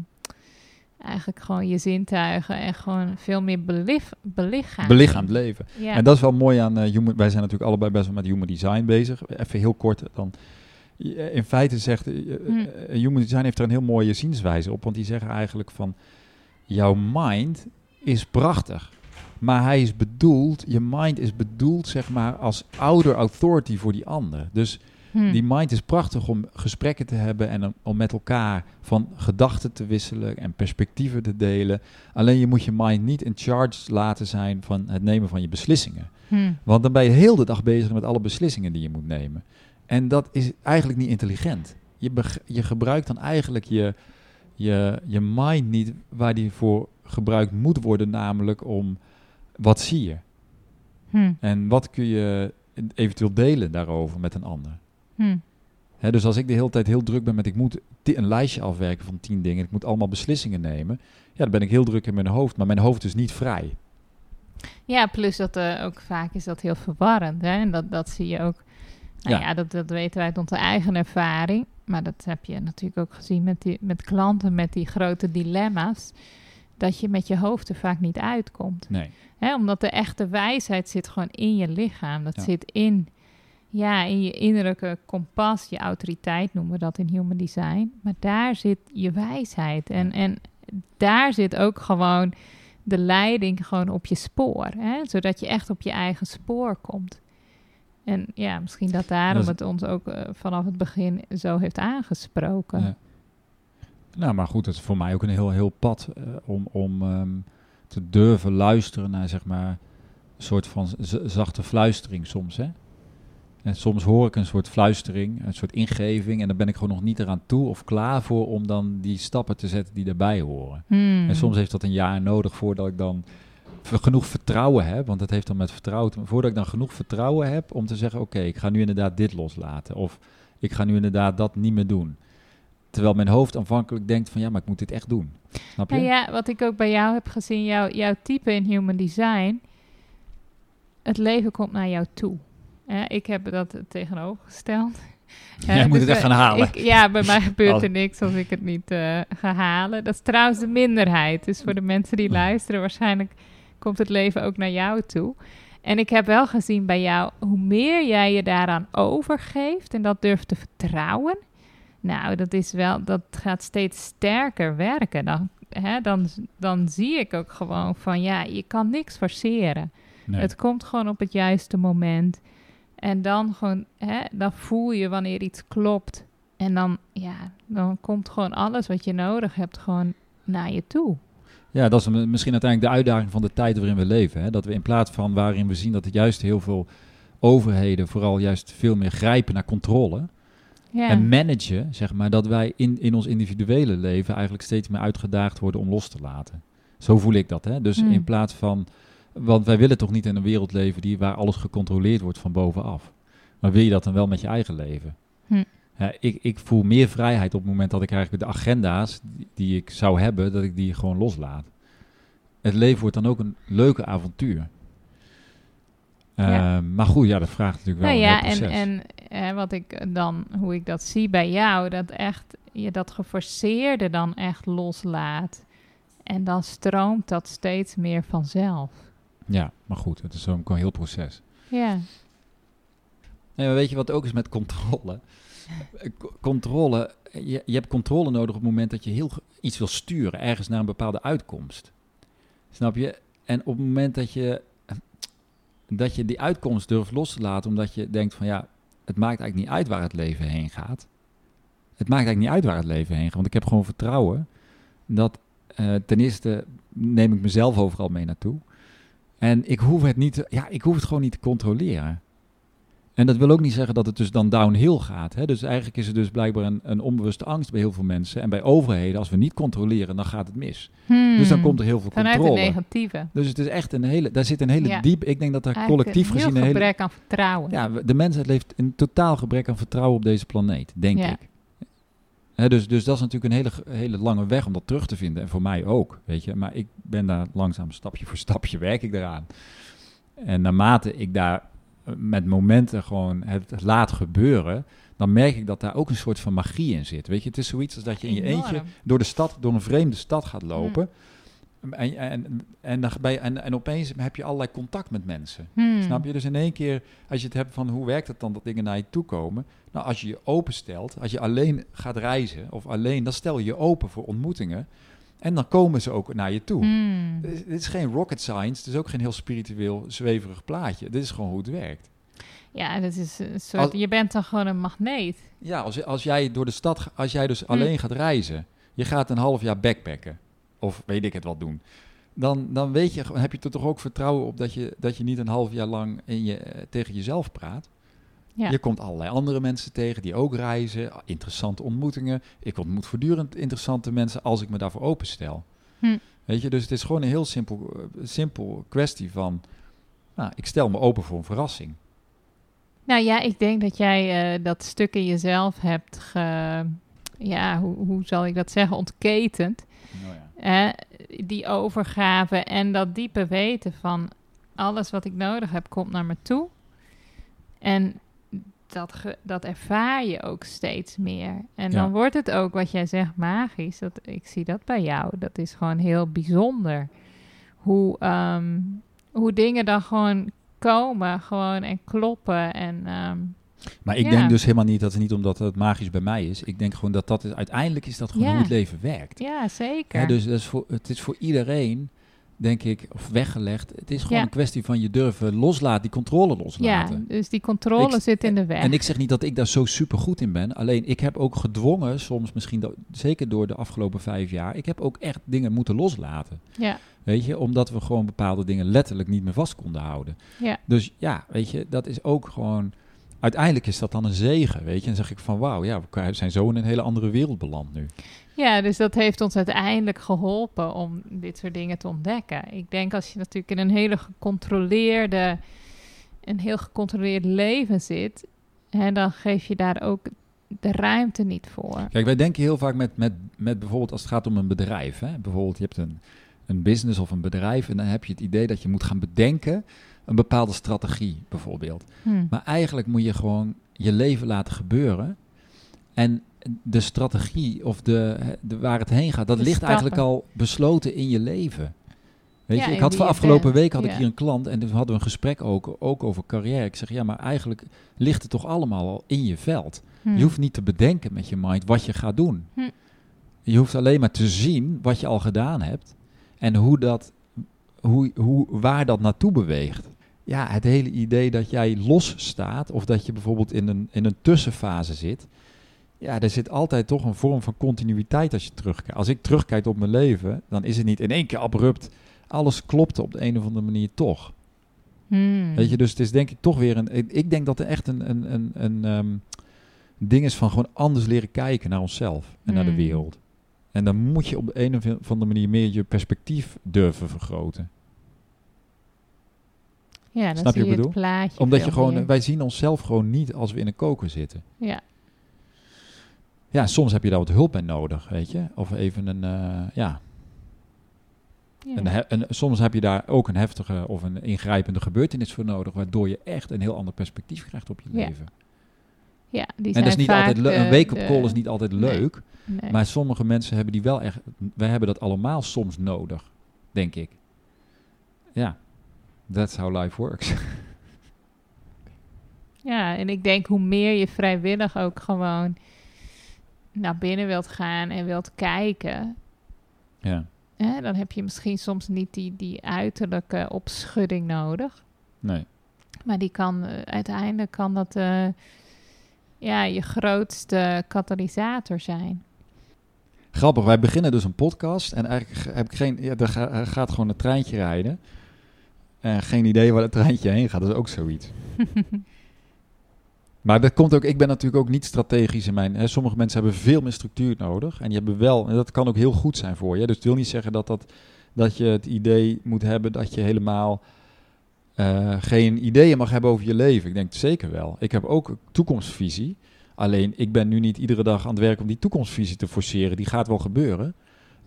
eigenlijk gewoon je zintuigen en gewoon veel meer belif, belichaamd. Belichaamd leven. Ja. En dat is wel mooi aan eh, human. Wij zijn natuurlijk allebei best wel met human design bezig. Even heel kort dan. Eh, In feite zegt eh, eh, Hm. eh, human design heeft er een heel mooie zienswijze op, want die zeggen eigenlijk van jouw mind is prachtig, maar hij is bedoeld, je mind is bedoeld zeg maar als ouder authority voor die ander. Dus Hm. die mind is prachtig om gesprekken te hebben en om, met elkaar van gedachten te wisselen en perspectieven te delen. Alleen je moet je mind niet in charge laten zijn van het nemen van je beslissingen. Hm. Want dan ben je heel de dag bezig met alle beslissingen die je moet nemen. En dat is eigenlijk niet intelligent. Je, je gebruikt dan eigenlijk je, je, je mind niet waar die voor gebruikt moet worden, namelijk om wat zie je Hm. en wat kun je eventueel delen daarover met een ander. Hm. Hè, dus als ik de hele tijd heel druk ben met ik moet een lijstje afwerken van tien dingen, ik moet allemaal beslissingen nemen, ja, dan ben ik heel druk in mijn hoofd, maar mijn hoofd is niet vrij. Ja, plus dat eh, ook vaak is dat heel verwarrend. Hè? En dat, dat zie je ook. Nou Ja. ja, dat, dat weten wij uit onze eigen ervaring. Maar dat heb je natuurlijk ook gezien met, die, met klanten met die grote dilemma's. Dat je met je hoofd er vaak niet uitkomt. Nee. Hè? Omdat de echte wijsheid zit gewoon in je lichaam. Dat Ja. zit in, ja, in je innerlijke kompas, je autoriteit noemen we dat in human design. Maar daar zit je wijsheid. En, en daar zit ook gewoon de leiding gewoon op je spoor. Hè? Zodat je echt op je eigen spoor komt. En ja, misschien dat daarom het ons ook eh, vanaf het begin zo heeft aangesproken. Ja. Nou, maar goed, het is voor mij ook een heel, heel pad eh, om, om ehm, te durven luisteren naar zeg maar een soort van zachte fluistering soms. Hè? En soms hoor ik een soort fluistering, een soort ingeving. En dan ben ik gewoon nog niet eraan toe of klaar voor om dan die stappen te zetten die daarbij horen. Hmm. En soms heeft dat een jaar nodig voordat ik dan genoeg vertrouwen heb. Want dat heeft dan met vertrouwen. Voordat ik dan genoeg vertrouwen heb om te zeggen: Oké, ik ga nu inderdaad dit loslaten. Of ik ga nu inderdaad dat niet meer doen. Terwijl mijn hoofd aanvankelijk denkt: van ja, maar ik moet dit echt doen. Snap je? Nou ja, wat ik ook bij jou heb gezien, jouw, jouw type in human design, het leven komt naar jou toe. Ik heb dat tegenovergesteld. Jij moet dus, het echt eh, gaan halen. ik- ja, bij mij gebeurt Als- er niks als ik het niet eh, ga halen. Dat is trouwens de minderheid. Dus voor de mensen die luisteren, waarschijnlijk komt het leven ook naar jou toe. En ik heb wel gezien bij jou, hoe meer jij je daaraan overgeeft en dat durft te vertrouwen, nou, dat is wel, dat gaat steeds sterker werken. Dan, hè, dan, dan zie ik ook gewoon van, ja, je kan niks forceren. Nee. Het komt gewoon op het juiste moment. En dan gewoon, hè, dan voel je wanneer iets klopt. En dan, ja, dan komt gewoon alles wat je nodig hebt gewoon naar je toe. Ja, dat is misschien uiteindelijk de uitdaging van de tijd waarin we leven. Hè? Dat we in plaats van waarin we zien dat het juist heel veel overheden vooral juist veel meer grijpen naar controle. Ja, En managen, zeg maar, dat wij in, in ons individuele leven eigenlijk steeds meer uitgedaagd worden om los te laten. Zo voel ik dat. Hè? Dus Hmm. in plaats van, want wij willen toch niet in een wereld leven die, waar alles gecontroleerd wordt van bovenaf. Maar wil je dat dan wel met je eigen leven? Hm. Ja, ik, ik voel meer vrijheid op het moment dat ik eigenlijk de agenda's die, die ik zou hebben, dat ik die gewoon loslaat. Het leven wordt dan ook een leuke avontuur. Ja. Eh, maar goed, ja, dat vraagt natuurlijk wel nou een ja, heel en, proces. en hè, wat ik dan, hoe ik dat zie bij jou, dat echt je dat geforceerde dan echt loslaat. En dan stroomt dat steeds meer vanzelf. Ja, maar goed, het is zo'n een heel proces. Ja. Nee, maar weet je wat ook is met controle? Co- controle, je, je hebt controle nodig op het moment dat je heel iets wil sturen, ergens naar een bepaalde uitkomst. Snap je? En op het moment dat je, dat je die uitkomst durft los te laten, omdat je denkt van ja, het maakt eigenlijk niet uit waar het leven heen gaat. Het maakt eigenlijk niet uit waar het leven heen gaat, want ik heb gewoon vertrouwen dat eh, ten eerste neem ik mezelf overal mee naartoe. En ik hoef het niet, ja, ik hoef het gewoon niet te controleren. En dat wil ook niet zeggen dat het dus dan downhill gaat. Hè? Dus eigenlijk is er dus blijkbaar een, een onbewuste angst bij heel veel mensen. En bij overheden, als we niet controleren, dan gaat het mis. Dus dan Hmm. komt er heel veel Vanuit controle. het negatieve. Dus het is echt een hele, daar zit een hele Ja. diep, ik denk dat daar Eigenlijk collectief een heel gezien een hele... gebrek aan vertrouwen. Ja, de mensheid leeft een totaal gebrek aan vertrouwen op deze planeet, denk Ja. ik. Dus, dus dat is natuurlijk een hele, hele lange weg om dat terug te vinden. En voor mij ook, weet je. Maar ik ben daar langzaam stapje voor stapje werk ik eraan. En naarmate ik daar eh, met momenten gewoon het laat gebeuren... dan merk ik dat daar ook een soort van magie in zit. Weet je, het is zoiets als dat je in je eentje door de stad, door een vreemde stad gaat lopen... En, en, en, en, en opeens heb je allerlei contact met mensen. Hmm. Snap je? Dus in één keer, als je het hebt van hoe werkt het dan dat dingen naar je toe komen. Nou, als je je openstelt, als je alleen gaat reizen of alleen, dan stel je je open voor ontmoetingen. En dan komen ze ook naar je toe. Hmm. Dit is- dit is geen rocket science, het is ook geen heel spiritueel, zweverig plaatje. Dit is gewoon hoe het werkt. Ja, dat is een soort, Als- je bent dan gewoon een magneet. Ja, als, als jij door de stad, als jij dus Hm. alleen gaat reizen, je gaat een half jaar backpacken, of weet ik het wat doen, dan, dan weet je, heb je er toch ook vertrouwen op dat je, dat je niet een half jaar lang in je, eh, tegen jezelf praat. Ja. Je komt allerlei andere mensen tegen die ook reizen, interessante ontmoetingen. Ik ontmoet voortdurend interessante mensen als ik me daarvoor openstel. Hm. Weet je, dus het is gewoon een heel simpel, eh, simpel kwestie van, nou, ik stel me open voor een verrassing. Nou ja, ik denk dat jij eh, dat stuk in jezelf hebt ge... Ja, hoe, hoe zal ik dat zeggen? Ontketend. Die overgave en dat diepe weten van alles wat ik nodig heb komt naar me toe. En dat, ge- dat ervaar je ook steeds meer. En Ja. dan wordt het ook wat jij zegt magisch. Dat, ik zie dat bij jou. Dat is gewoon heel bijzonder. Hoe, ehm, hoe dingen dan gewoon komen gewoon en kloppen. En ehm, Maar ik Ja. denk dus helemaal niet dat het niet omdat het magisch bij mij is. Ik denk gewoon dat dat is, uiteindelijk is dat gewoon Ja. hoe het leven werkt. ja, zeker. Hè, dus dat is voor, het is voor iedereen denk ik, of weggelegd. Het is gewoon Ja. een kwestie van je durven loslaten, die controle Ja, loslaten. dus die controle Ik- zit in de weg. En ik zeg niet dat ik daar zo super goed in ben. Alleen ik heb ook gedwongen, soms misschien zeker door de afgelopen vijf jaar, ik heb ook echt dingen moeten loslaten. ja, Weet je, omdat we gewoon bepaalde dingen letterlijk niet meer vast konden houden. ja, Dus ja, weet je, dat is ook gewoon. Uiteindelijk is dat dan een zegen, weet je. En dan zeg ik van wauw, ja, we zijn zo in een hele andere wereld beland nu. ja, dus dat heeft ons uiteindelijk geholpen om dit soort dingen te ontdekken. Ik denk als je natuurlijk in een hele gecontroleerde, een heel gecontroleerd leven zit, hè, dan geef je daar ook de ruimte niet voor. Kijk, wij denken heel vaak met, met, met bijvoorbeeld als het gaat om een bedrijf. Hè? Bijvoorbeeld, je hebt een, een business of een bedrijf en dan heb je het idee dat je moet gaan bedenken een bepaalde strategie, bijvoorbeeld. Hm. Maar eigenlijk moet je gewoon je leven laten gebeuren. En de strategie of de, de, waar het heen gaat, dat De ligt stappen. eigenlijk al besloten in je leven. Weet Ja, je, ik had van je afgelopen week had ik hier een klant en toen hadden we een gesprek ook, ook over carrière. Ik zeg, ja, maar eigenlijk ligt het toch allemaal al in je veld. Hm. Je hoeft niet te bedenken met je mind wat je gaat doen. Hm. Je hoeft alleen maar te zien wat je al gedaan hebt en hoe dat, hoe, hoe, waar dat naartoe beweegt. Ja, het hele idee dat jij los staat of dat je bijvoorbeeld in een, in een tussenfase zit. Ja, er zit altijd toch een vorm van continuïteit als je terugkijkt. Als ik terugkijk op mijn leven, dan is het niet in één keer abrupt. Alles klopte op de een of andere manier toch. Hm. Weet je, dus het is denk ik toch weer een. Ik, denk dat er echt een, een, een, een ehm, ding is van gewoon anders leren kijken naar onszelf en naar de Mm. wereld. En dan moet je op de een of andere manier meer je perspectief durven vergroten. Ja, dan Snap je zie het plaatje. Omdat je gewoon, meer. wij zien onszelf gewoon niet als we in een koker zitten. Ja, Ja, soms heb je daar wat hulp bij nodig, weet je. Of even een, eh, ja, he- een, soms heb je daar ook een heftige of een ingrijpende gebeurtenis voor nodig, waardoor je echt een heel ander perspectief krijgt op je Ja, leven. Ja, die En dat is niet altijd leuk. Een de- wake-up de- call is niet altijd leuk. nee. Maar sommige mensen hebben die wel echt. Wij hebben dat allemaal soms nodig, denk ik. Ja, that's how life works. Ja, en ik denk hoe meer je vrijwillig ook gewoon naar binnen wilt gaan en wilt kijken, ja, hè, dan heb je misschien soms niet die, die uiterlijke opschudding nodig. nee. Maar die kan eh, uiteindelijk kan dat eh, ja, je grootste katalysator zijn. Grappig, wij beginnen dus een podcast en eigenlijk ge- heb ik geen. Ja, er, er gaat gewoon een treintje rijden. En geen idee waar het treintje heen gaat. Dat is ook zoiets. Maar dat komt ook, ik ben natuurlijk ook niet strategisch in mijn. Hè, sommige mensen hebben veel meer structuur nodig. En die hebben wel, en dat kan ook heel goed zijn voor je. Dus het wil niet zeggen dat, dat, dat je het idee moet hebben dat je helemaal eh, geen ideeën mag hebben over je leven. Ik denk zeker wel. Ik heb ook een toekomstvisie. Alleen ik ben nu niet iedere dag aan het werk om die toekomstvisie te forceren. Die gaat wel gebeuren.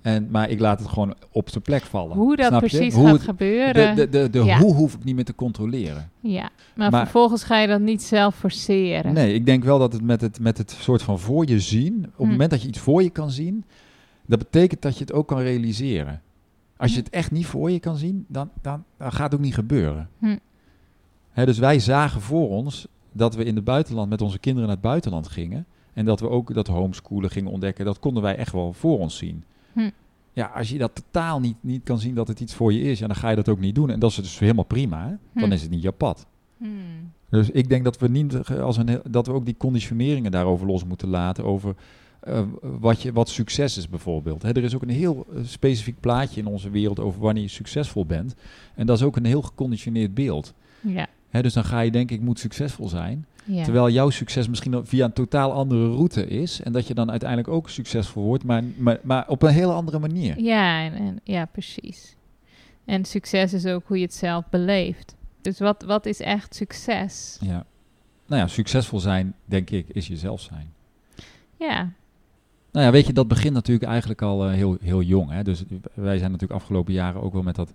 En, maar ik laat het gewoon op zijn plek vallen. Hoe dat precies Hoe gaat het- gebeuren. De, de, de, de Ja. hoe hoef ik niet meer te controleren. ja, maar, Maar- vervolgens ga je dat niet zelf forceren. Nee, ik denk wel dat het met het, met het soort van voor je zien, op het Hm. moment dat je iets voor je kan zien, dat betekent dat je het ook kan realiseren. Als je Hm. het echt niet voor je kan zien, dan, dan, dan gaat het ook niet gebeuren. Hm. Hè, dus wij zagen voor ons dat we in het buitenland met onze kinderen naar het buitenland gingen. En dat we ook dat homeschoolen gingen ontdekken. Dat konden wij echt wel voor ons zien. Hm. Ja, als je dat totaal niet, niet kan zien dat het iets voor je is, ja, dan ga je dat ook niet doen. En dat is dus helemaal prima. Hè? Dan Hm. is het niet jouw pad. Hmm. Dus ik denk dat we, niet, als een, dat we ook die conditioneringen daarover los moeten laten. Over eh, wat, je, wat succes is bijvoorbeeld. Hè, er is ook een heel eh, specifiek plaatje in onze wereld over wanneer je succesvol bent. En dat is ook een heel geconditioneerd beeld. Ja, Hè, dus dan ga je denken, ik moet succesvol zijn. ja. Terwijl jouw succes misschien via een totaal andere route is. En dat je dan uiteindelijk ook succesvol wordt, maar, maar, maar op een hele andere manier. Ja, en, en- ja, precies. En succes is ook hoe je het zelf beleeft. Dus wat, wat is echt succes? Ja. Nou ja, succesvol zijn, denk ik, is jezelf zijn. Ja, Nou ja, weet je, dat begint natuurlijk eigenlijk al eh, heel, heel jong. Hè? Dus wij zijn natuurlijk afgelopen jaren ook wel met dat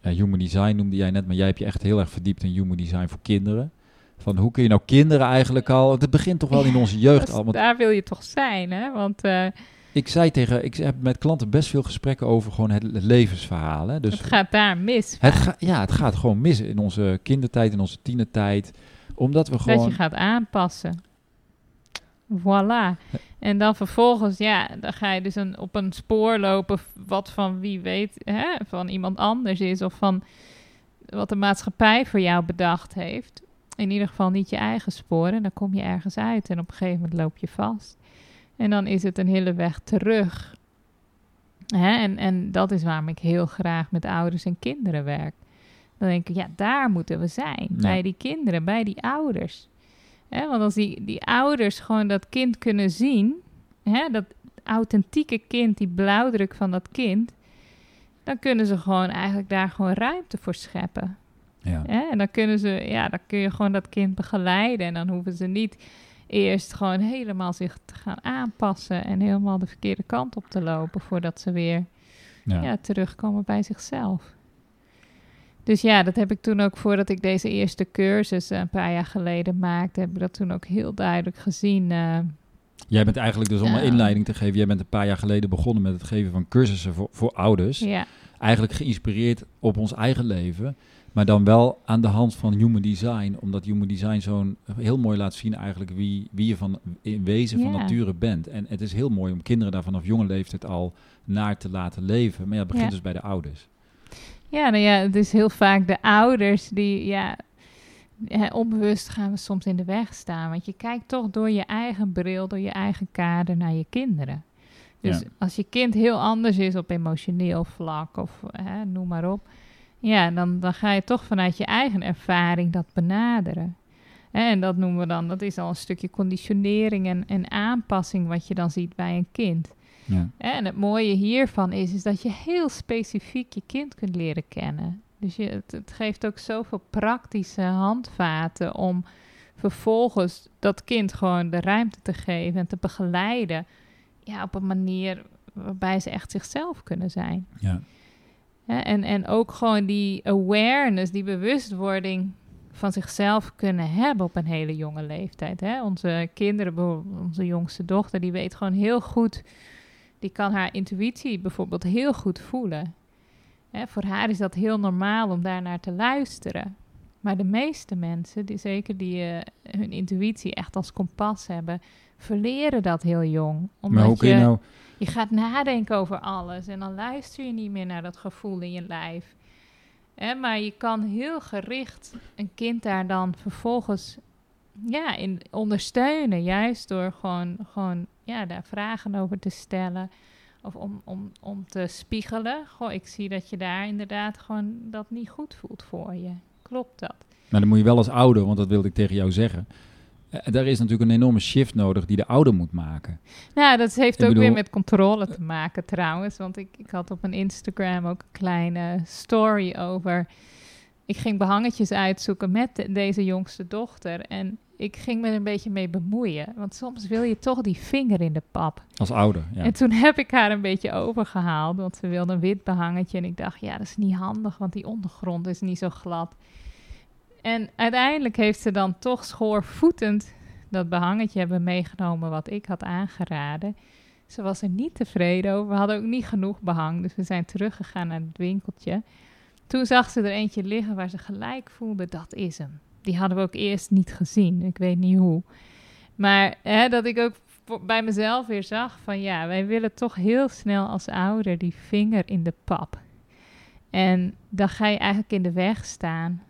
eh, human design noemde jij net, maar jij hebt je echt heel erg verdiept in human design voor kinderen. Van hoe kun je nou kinderen eigenlijk al... Het begint toch wel in onze jeugd al. Want daar wil je toch zijn, hè? Want eh, ik zei tegen... Ik heb met klanten best veel gesprekken over gewoon het, het levensverhaal. Hè? Dus het gaat daar mis. het ga- ja, het gaat gewoon mis in onze kindertijd, in onze tienertijd. Omdat we Dat gewoon... je gaat aanpassen. Voilà. En dan vervolgens, ja, dan ga je dus een, op een spoor lopen wat van wie weet, hè, van iemand anders is of van wat de maatschappij voor jou bedacht heeft. In ieder geval niet je eigen spoor en dan kom je ergens uit en op een gegeven moment loop je vast. En dan is het een hele weg terug. Hè? En, en dat is waarom ik heel graag met ouders en kinderen werk. Dan denk ik, ja, daar moeten we zijn. Bij die kinderen, bij die ouders. Hè? Want als die, die ouders gewoon dat kind kunnen zien, hè? dat authentieke kind, die blauwdruk van dat kind, dan kunnen ze gewoon eigenlijk daar gewoon ruimte voor scheppen. Ja. Hè? En dan kunnen ze, ja, dan kun je gewoon dat kind begeleiden en dan hoeven ze niet eerst gewoon helemaal zich te gaan aanpassen en helemaal de verkeerde kant op te lopen voordat ze weer ja. ja. terugkomen bij zichzelf. Dus ja, dat heb ik toen ook voordat ik deze eerste cursus een paar jaar geleden maakte, heb ik dat toen ook heel duidelijk gezien. Uh, jij bent eigenlijk dus om een inleiding te geven, jij bent een paar jaar geleden begonnen met het geven van cursussen voor, voor ouders. Ja. Eigenlijk geïnspireerd op ons eigen leven. Maar dan wel aan de hand van human design, omdat human design zo'n heel mooi laat zien eigenlijk wie, wie je van in wezen van nature bent. En het is heel mooi om kinderen daar vanaf jonge leeftijd al naar te laten leven. Maar ja, het begint dus bij de ouders. Ja, nou ja, het is heel vaak de ouders die, ja, onbewust gaan we soms in de weg staan. Want je kijkt toch door je eigen bril, door je eigen kader naar je kinderen. Dus als je kind heel anders is op emotioneel vlak of hè, noem maar op ja, dan, dan ga je toch vanuit je eigen ervaring dat benaderen. En dat noemen we dan, dat is al een stukje conditionering en, en aanpassing wat je dan ziet bij een kind. Ja. En het mooie hiervan is, is dat je heel specifiek je kind kunt leren kennen. Dus je, het, het geeft ook zoveel praktische handvaten om vervolgens dat kind gewoon de ruimte te geven en te begeleiden. Ja, op een manier waarbij ze echt zichzelf kunnen zijn. Ja en, en ook gewoon die awareness, die bewustwording van zichzelf kunnen hebben op een hele jonge leeftijd. Hè? Onze kinderen, onze jongste dochter, die weet gewoon heel goed, die kan haar intuïtie bijvoorbeeld heel goed voelen. Hè? Voor haar is dat heel normaal om daarnaar te luisteren. Maar de meeste mensen, die, zeker die uh, hun intuïtie echt als kompas hebben, verleren dat heel jong. Omdat maar hoe kun je nou je gaat nadenken over alles en dan luister je niet meer naar dat gevoel in je lijf. maar je kan heel gericht een kind daar dan vervolgens ja, in ondersteunen. Juist door gewoon, gewoon ja, daar vragen over te stellen. Of om, om, om te spiegelen. Goh, ik zie dat je daar inderdaad gewoon dat niet goed voelt voor je. Klopt dat? Maar dan moet je wel als ouder, want dat wilde ik tegen jou zeggen uh, daar is natuurlijk een enorme shift nodig die de ouder moet maken. Nou, dat heeft ook weer met controle te maken trouwens. Want ik, ik had op mijn Instagram ook een kleine story over. Ik ging behangetjes uitzoeken met deze jongste dochter. En ik ging me er een beetje mee bemoeien. Want soms wil je toch die vinger in de pap. Als ouder, ja. En toen heb ik haar een beetje overgehaald. Want ze wilde een wit behangetje. En ik dacht, ja, dat is niet handig, want die ondergrond is niet zo glad. En uiteindelijk heeft ze dan toch schoorvoetend dat behangetje hebben meegenomen wat ik had aangeraden. Ze was er niet tevreden over. We hadden ook niet genoeg behang, dus we zijn teruggegaan naar het winkeltje. Toen zag ze er eentje liggen waar ze gelijk voelde, dat is hem. Die hadden we ook eerst niet gezien, ik weet niet hoe. Maar hè, dat ik ook bij mezelf weer zag van ja, wij willen toch heel snel als ouder die vinger in de pap. En dan ga je eigenlijk in de weg staan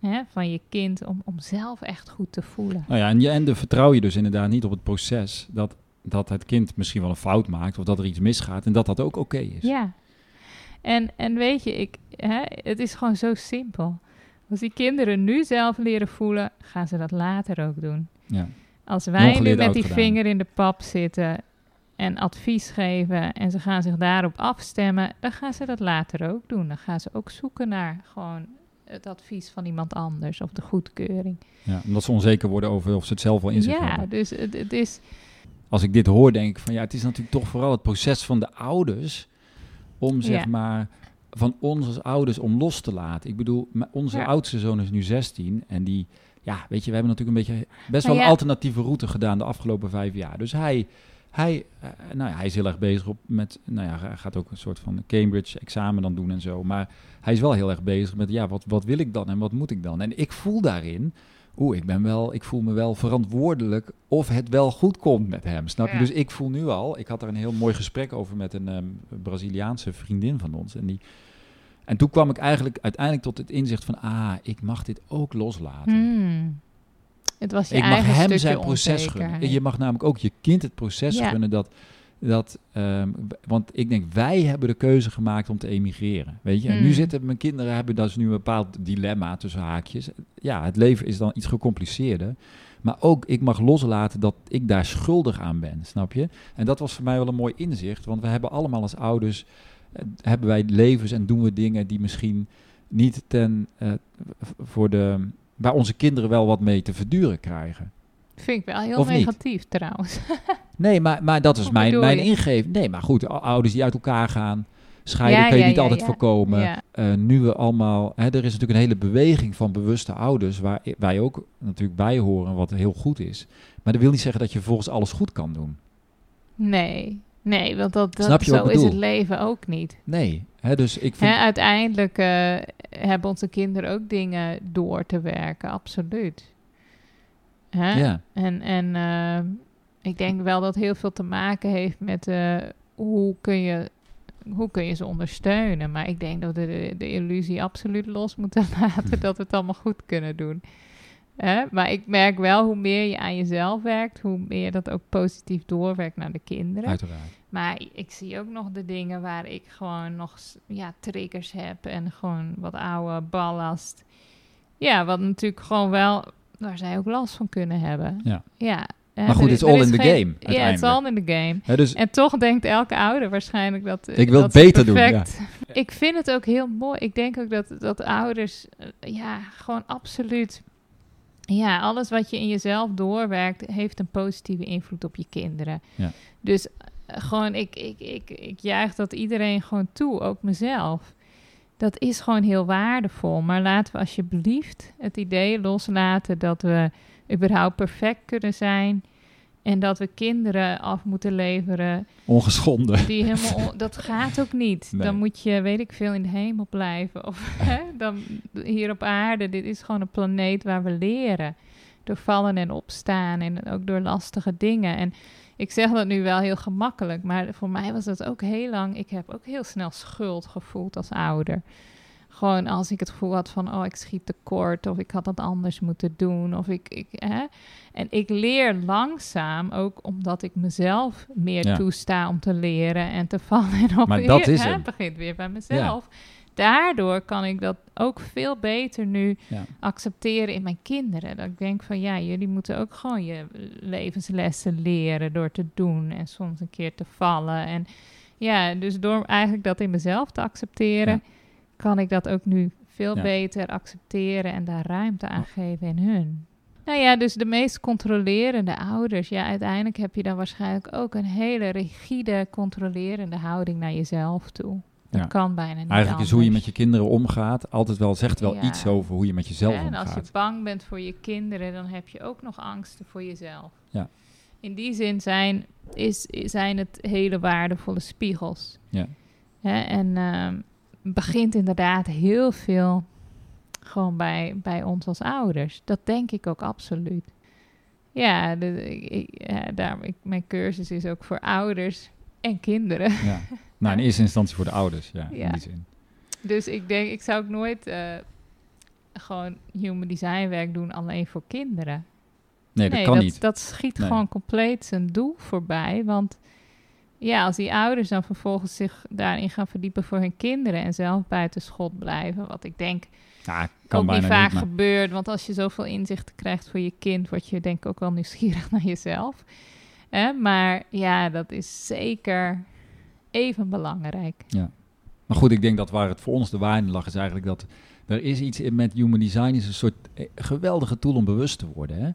hè, van je kind om, om zelf echt goed te voelen. Nou ja, en, je, en de vertrouw je dus inderdaad niet op het proces dat, dat het kind misschien wel een fout maakt of dat er iets misgaat en dat dat ook oké is. Ja, en, en weet je, ik, hè, het is gewoon zo simpel. Als die kinderen nu zelf leren voelen, gaan ze dat later ook doen. Ja. Als wij nu met die vinger in de pap zitten en advies geven en ze gaan zich daarop afstemmen, dan gaan ze dat later ook doen. Dan gaan ze ook zoeken naar gewoon het advies van iemand anders of de goedkeuring. Ja, omdat ze onzeker worden over of ze het zelf wel in zich ja, hebben. Ja, dus het, het, is... Als ik dit hoor, denk ik van ja, het is natuurlijk toch vooral het proces van de ouders om zeg maar van ons als ouders om los te laten. Ik bedoel, onze oudste zoon is nu 16 en die, ja, weet je, we hebben natuurlijk een beetje best wel een alternatieve route gedaan de afgelopen vijf jaar. Dus hij hij, uh, nou ja, hij is heel erg bezig op met, nou ja, hij gaat ook een soort van Cambridge-examen dan doen en zo. Maar hij is wel heel erg bezig met, ja, wat, wat wil ik dan en wat moet ik dan? En ik voel daarin, oeh, ik ben wel, ik voel me wel verantwoordelijk of het wel goed komt met hem. Snap je? Ja. Dus ik voel nu al, ik had er een heel mooi gesprek over met een ehm, Braziliaanse vriendin van ons. En, die, en toen kwam ik eigenlijk uiteindelijk tot het inzicht van, ah, ik mag dit ook loslaten. Hmm. Het was je ik mag eigen hem zijn proces gunnen. Je mag namelijk ook je kind het proces Ja. gunnen dat... dat ehm, want ik denk, wij hebben de keuze gemaakt om te emigreren. Weet je? En nu Hmm. zitten mijn kinderen, hebben dat is nu een bepaald dilemma tussen haakjes. Ja, het leven is dan iets gecompliceerder. Maar ook, ik mag loslaten dat ik daar schuldig aan ben, snap je? En dat was voor mij wel een mooi inzicht. Want we hebben allemaal als ouders... eh, hebben wij levens en doen we dingen die misschien niet ten... eh, voor de... waar onze kinderen wel wat mee te verduren krijgen. Vind ik wel heel Of niet? negatief trouwens. Nee, maar, maar dat is mijn, mijn ingeving. Nee, maar goed, ouders die uit elkaar gaan, scheiden Ja, kun je ja, niet ja, altijd voorkomen. Eh, nu we allemaal, hè, er is natuurlijk een hele beweging van bewuste ouders, waar wij ook natuurlijk bij horen, wat heel goed is. Maar dat wil niet zeggen dat je volgens alles goed kan doen. Nee, nee, want dat, dat Snap je wat zo is het leven ook niet. Nee, hè, dus ik vind... Hè, uiteindelijk eh, hebben onze kinderen ook dingen door te werken, absoluut. Hè? ja, En, en eh, ik denk wel dat heel veel te maken heeft met eh, hoe, kun je, hoe kun je ze ondersteunen. Maar ik denk dat we de, de illusie absoluut los moeten laten dat we het allemaal goed kunnen doen. Maar ik merk wel hoe meer je aan jezelf werkt, hoe meer dat ook positief doorwerkt naar de kinderen. uiteraard. Maar ik zie ook nog de dingen waar ik gewoon nog ja, triggers heb en gewoon wat oude ballast. Ja, wat natuurlijk gewoon wel, waar zij ook last van kunnen hebben. Ja. ja Maar goed, it's er all is in the game, Ja, it's uiteindelijk. all in the game. Dus En toch denkt elke ouder waarschijnlijk dat Ik wil dat het beter doen, perfect- Ik vind het ook heel mooi. Ik denk ook dat, dat ouders, eh, ja, gewoon absoluut... Ja, alles wat je in jezelf doorwerkt, heeft een positieve invloed op je kinderen. Ja. Dus eh, gewoon, ik, ik, ik, ik juich dat iedereen gewoon toe, ook mezelf. Dat is gewoon heel waardevol. Maar laten we alsjeblieft het idee loslaten dat we überhaupt perfect kunnen zijn. En dat we kinderen af moeten leveren ongeschonden. die helemaal on- dat gaat ook niet. Nee. Dan moet je, weet ik veel, in de hemel blijven. Of hè, dan hier op aarde. Dit is gewoon een planeet waar we leren. Door vallen en opstaan. En ook door lastige dingen. En ik zeg dat nu wel heel gemakkelijk. Maar voor mij was dat ook heel lang. Ik heb ook heel snel schuld gevoeld als ouder. Gewoon als ik het gevoel had van, oh, ik schiet tekort. Of ik had dat anders moeten doen. Of ik, ik hè. En ik leer langzaam, ook omdat ik mezelf meer Ja. toesta om te leren en te vallen. En op Maar dat is hè. Het begint weer bij mezelf. Daardoor kan ik dat ook veel beter nu Ja. accepteren in mijn kinderen. Dat ik denk van ja, jullie moeten ook gewoon je levenslessen leren door te doen en soms een keer te vallen. En ja, dus door eigenlijk dat in mezelf te accepteren. Kan ik dat ook nu veel Ja. beter accepteren en daar ruimte aan geven in hun. Nou ja, dus de meest controlerende ouders. Ja, uiteindelijk heb je dan waarschijnlijk ook een hele rigide, controlerende houding naar jezelf toe. Dat Ja. kan bijna niet Eigenlijk is hoe je met je kinderen omgaat, altijd wel, zegt wel Ja. iets over hoe je met jezelf Hè, en als je omgaat. bang bent voor je kinderen, dan heb je ook nog angsten voor jezelf. Ja. In die zin zijn, is, zijn het hele waardevolle spiegels. Ja. Hè, en ehm, begint inderdaad heel veel gewoon bij, bij ons als ouders. Dat denk ik ook absoluut. Ja, de, ik, ja ik, mijn cursus is ook voor ouders en kinderen. Ja. Nou, in eerste instantie voor de ouders, ja, Ja. in die zin. Dus ik denk, ik zou ook nooit eh, gewoon human design werk doen alleen voor kinderen. Nee, dat kan dat, niet. dat schiet Nee. gewoon compleet zijn doel voorbij. Want ja, als die ouders dan vervolgens zich daarin gaan verdiepen voor hun kinderen en zelf buiten schot blijven, wat ik denk Ja, kan ook bijna niet vaak niet, maar- gebeurt. Want als je zoveel inzichten krijgt voor je kind, word je denk ik ook wel nieuwsgierig naar jezelf. Hè? Maar ja, dat is zeker even belangrijk. Maar goed, ik denk dat waar het voor ons de waarde lag, is eigenlijk dat er is iets in met human design, is een soort eh, geweldige tool om bewust te worden. Hè?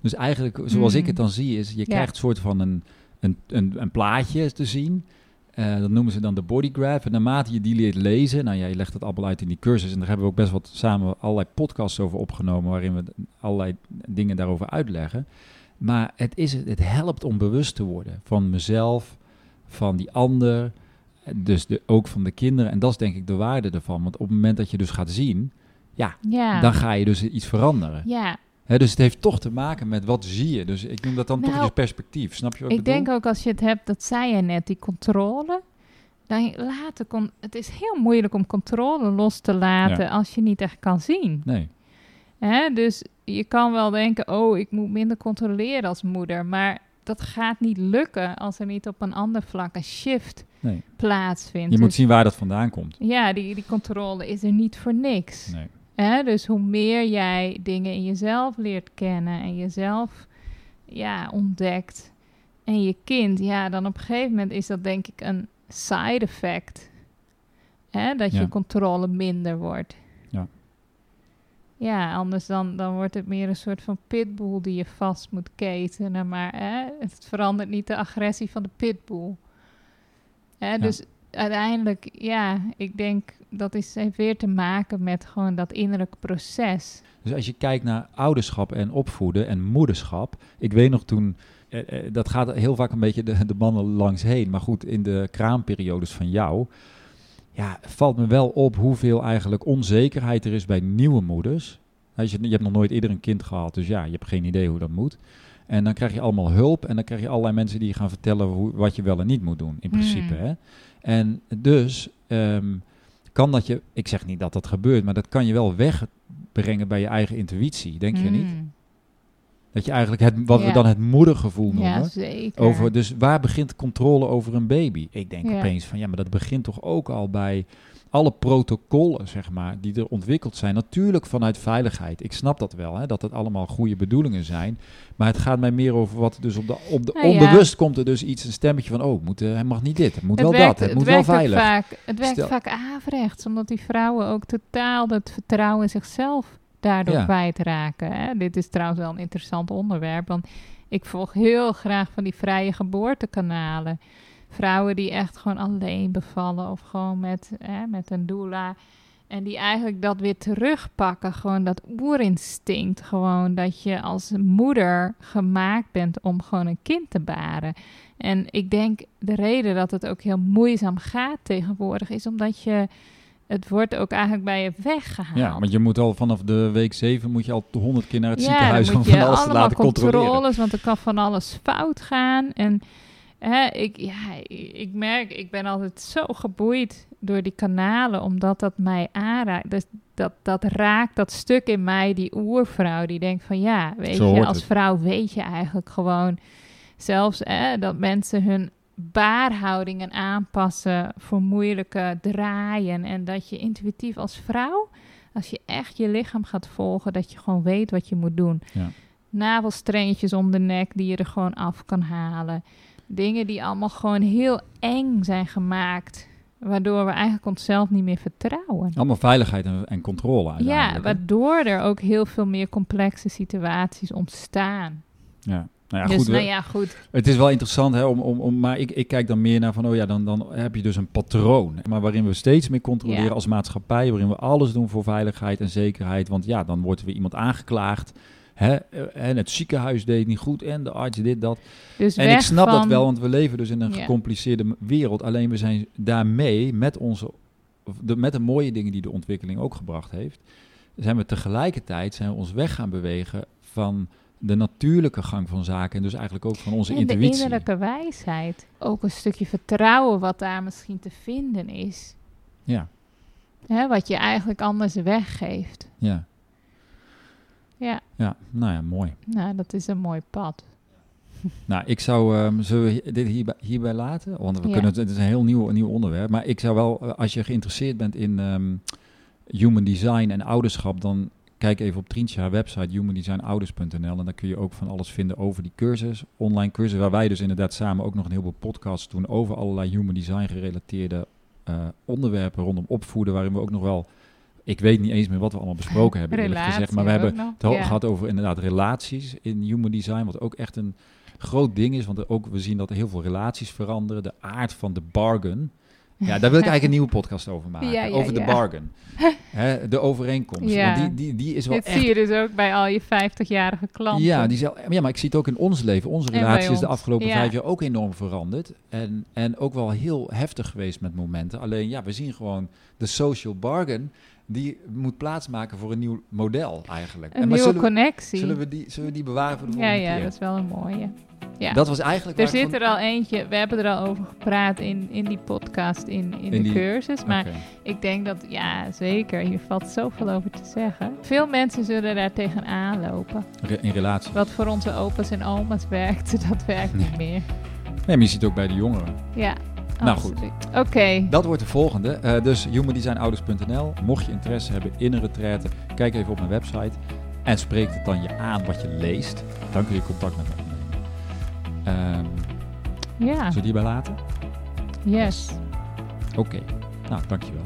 Dus eigenlijk, zoals ik Mm. het dan zie, is je Ja. krijgt een soort van een, een, een, een plaatje te zien. Eh, dat noemen ze dan de body graph. En naarmate je die leert lezen, nou ja, je legt het allemaal uit in die cursus. En daar hebben we ook best wat samen allerlei podcasts over opgenomen, waarin we allerlei dingen daarover uitleggen. Maar het, is, het helpt om bewust te worden van mezelf, van die ander, dus de, ook van de kinderen. En dat is denk ik de waarde ervan. Want op het moment dat je dus gaat zien, Ja, dan ga je dus iets veranderen. ja. Dus het heeft toch te maken met wat zie je. Dus ik noem dat dan toch Nou, je perspectief. Snap je wat ik, Ik bedoel? denk ook als je het hebt, dat zei je net, die controle. Dan laten kon, het is heel moeilijk om controle los te laten Ja. als je niet echt kan zien. Nee? Dus je kan wel denken, oh, ik moet minder controleren als moeder. Maar dat gaat niet lukken als er niet op een ander vlak een shift nee. plaatsvindt. Je moet Dus zien waar dat vandaan komt. Ja, die, die controle is er niet voor niks. Nee. Hè? Dus hoe meer jij dingen in jezelf leert kennen en jezelf ja, ontdekt en je kind, ja, dan op een gegeven moment is dat denk ik een side effect. Hè? Dat Ja. je controle minder wordt. Ja. Ja, anders dan, dan wordt het meer een soort van pitbull die je vast moet ketenen. Maar hè, het verandert niet de agressie van de pitbull. Hè, Dus uiteindelijk, ja, ik denk dat is, heeft weer te maken met gewoon dat innerlijk proces. Dus als je kijkt naar ouderschap en opvoeden en moederschap. Ik weet nog toen, eh, eh, dat gaat heel vaak een beetje de, de mannen langs heen. Maar goed, in de kraamperiodes van jou. Ja, valt me wel op hoeveel eigenlijk onzekerheid er is bij nieuwe moeders. Als je, je hebt nog nooit eerder een kind gehad, dus ja, je hebt geen idee hoe dat moet. En dan krijg je allemaal hulp en dan krijg je allerlei mensen die je gaan vertellen hoe, wat je wel en niet moet doen, in principe. Hmm. Hè? En dus ehm, kan dat je, ik zeg niet dat dat gebeurt, maar dat kan je wel wegbrengen bij je eigen intuïtie, denk je niet? Mm. Dat je eigenlijk het, wat we dan het moedergevoel noemen. Ja, zeker. Over, dus waar begint controle over een baby? Ik denk Ja. opeens van ja, maar dat begint toch ook al bij alle protocollen, zeg maar, die er ontwikkeld zijn. Natuurlijk vanuit veiligheid. Ik snap dat wel, hè, dat het allemaal goede bedoelingen zijn. Maar het gaat mij meer over wat dus op de, op de Nou ja. onbewust komt er dus iets, een stemmetje van, oh, moet, eh, hij mag niet dit, het moet het wel werkt, dat, het, moet wel veilig. Vaak, het werkt Stel- vaak averechts, omdat die vrouwen ook totaal het vertrouwen in zichzelf daardoor Ja. kwijtraken. Hè? Dit is trouwens wel een interessant onderwerp, want ik volg heel graag van die vrije geboortekanalen. Vrouwen die echt gewoon alleen bevallen of gewoon met, hè, met een doula. En die eigenlijk dat weer terugpakken. Gewoon dat oerinstinct. Gewoon dat je als moeder gemaakt bent om gewoon een kind te baren. En ik denk de reden dat het ook heel moeizaam gaat tegenwoordig is omdat je. Het wordt ook eigenlijk bij je weggehaald. Ja, want je moet al vanaf de week zeven moet je al honderd keer naar het Ja, ziekenhuis om van alles te laten controleren. controles, want er kan van alles fout gaan. En hè, ik, ja, ik merk, ik ben altijd zo geboeid door die kanalen, omdat dat mij aanraakt. Dus dat, dat raakt dat stuk in mij, die oervrouw, die denkt van ja, weet Zo je, als het. vrouw weet je eigenlijk gewoon zelfs hè, dat mensen hun baarhoudingen aanpassen voor moeilijke draaien. En dat je intuïtief als vrouw, als je echt je lichaam gaat volgen, dat je gewoon weet wat je moet doen. Ja. Om de nek die je er gewoon af kan halen. Dingen die allemaal gewoon heel eng zijn gemaakt. Waardoor we eigenlijk onszelf niet meer vertrouwen. Allemaal veiligheid en, en controle Ja, waardoor er ook heel veel meer complexe situaties ontstaan. Ja. Nou ja, dus goed, nou ja, goed. Het is wel interessant, hè, om, om, om, maar ik, ik kijk dan meer naar van, oh ja, dan, dan heb je dus een patroon. Maar waarin we steeds meer controleren Ja. als maatschappij, waarin we alles doen voor veiligheid en zekerheid. Want ja, dan wordt er weer iemand aangeklaagd. Hè, eh, en het ziekenhuis deed niet goed en de arts dit, dat. Dus En ik snap dat wel, want we leven dus in een Ja. gecompliceerde wereld. Alleen we zijn daarmee, met, onze, de, met de mooie dingen die de ontwikkeling ook gebracht heeft, zijn we tegelijkertijd zijn we ons weg gaan bewegen van de natuurlijke gang van zaken. En dus eigenlijk ook van onze en de intuïtie. innerlijke wijsheid. Ook een stukje vertrouwen wat daar misschien te vinden is. Ja, Hè, wat je eigenlijk anders weggeeft. ja, Ja, ja. Nou ja, mooi. nou, dat is een mooi pad. Nou, ik zou, ehm, zullen we dit hierbij, hierbij laten? Want we Ja. kunnen, het is een heel nieuw, een nieuw onderwerp. Maar ik zou wel, eh, als je geïnteresseerd bent in ehm, human design en ouderschap, dan kijk even op Trientje haar website, humanddesignouders.nl. En daar kun je ook van alles vinden over die cursus, online cursus, waar wij dus inderdaad samen ook nog een heleboel podcasts doen over allerlei human design gerelateerde eh, onderwerpen rondom opvoeden, waarin we ook nog wel, ik weet niet eens meer wat we allemaal besproken hebben, eerlijk gezegd. Maar we hebben nog. het Ja. gehad over inderdaad relaties in human design, wat ook echt een groot ding is. Want er ook, we zien dat er heel veel relaties veranderen. De aard van de bargain Ja, daar wil ik eigenlijk een nieuwe podcast over maken. Ja, ja, over de bargain. Hè, de overeenkomst. Want die, die, die is wel Dit echt... zie je dus ook bij al je 50-jarige klanten. Ja, die ja, maar ik zie het ook in ons leven. Onze En bij relatie is de afgelopen vijf jaar ook enorm veranderd. En, en ook wel heel heftig geweest met momenten. Alleen ja, we zien gewoon de social bargain. Die moet plaatsmaken voor een nieuw model eigenlijk. Een maar nieuwe zullen, we, connectie. zullen, we die, zullen we die bewaren voor de ja, volgende ja, keer? dat is wel een mooie. Ja. Dat was eigenlijk er zit van- er al eentje, we hebben er al over gepraat in, in die podcast, in, in, In de die- cursus. Maar ik denk dat, ja, zeker, hier valt zoveel over te zeggen. Veel mensen zullen daar tegenaan lopen. Re- In relatie. Wat voor onze opa's en oma's werkte, dat werkt niet meer. Nee, maar je ziet het ook bij de jongeren. Ja, Nou, goed. Oké, Dat wordt de volgende. Eh dus humanddesignouders.nl. Mocht je interesse hebben in een retraite, kijk even op mijn website. En spreekt het dan je aan wat je leest. Dan kun je contact met me opnemen. Ehm ja, zullen we die bij laten? yes. Oké. Nou, dankjewel.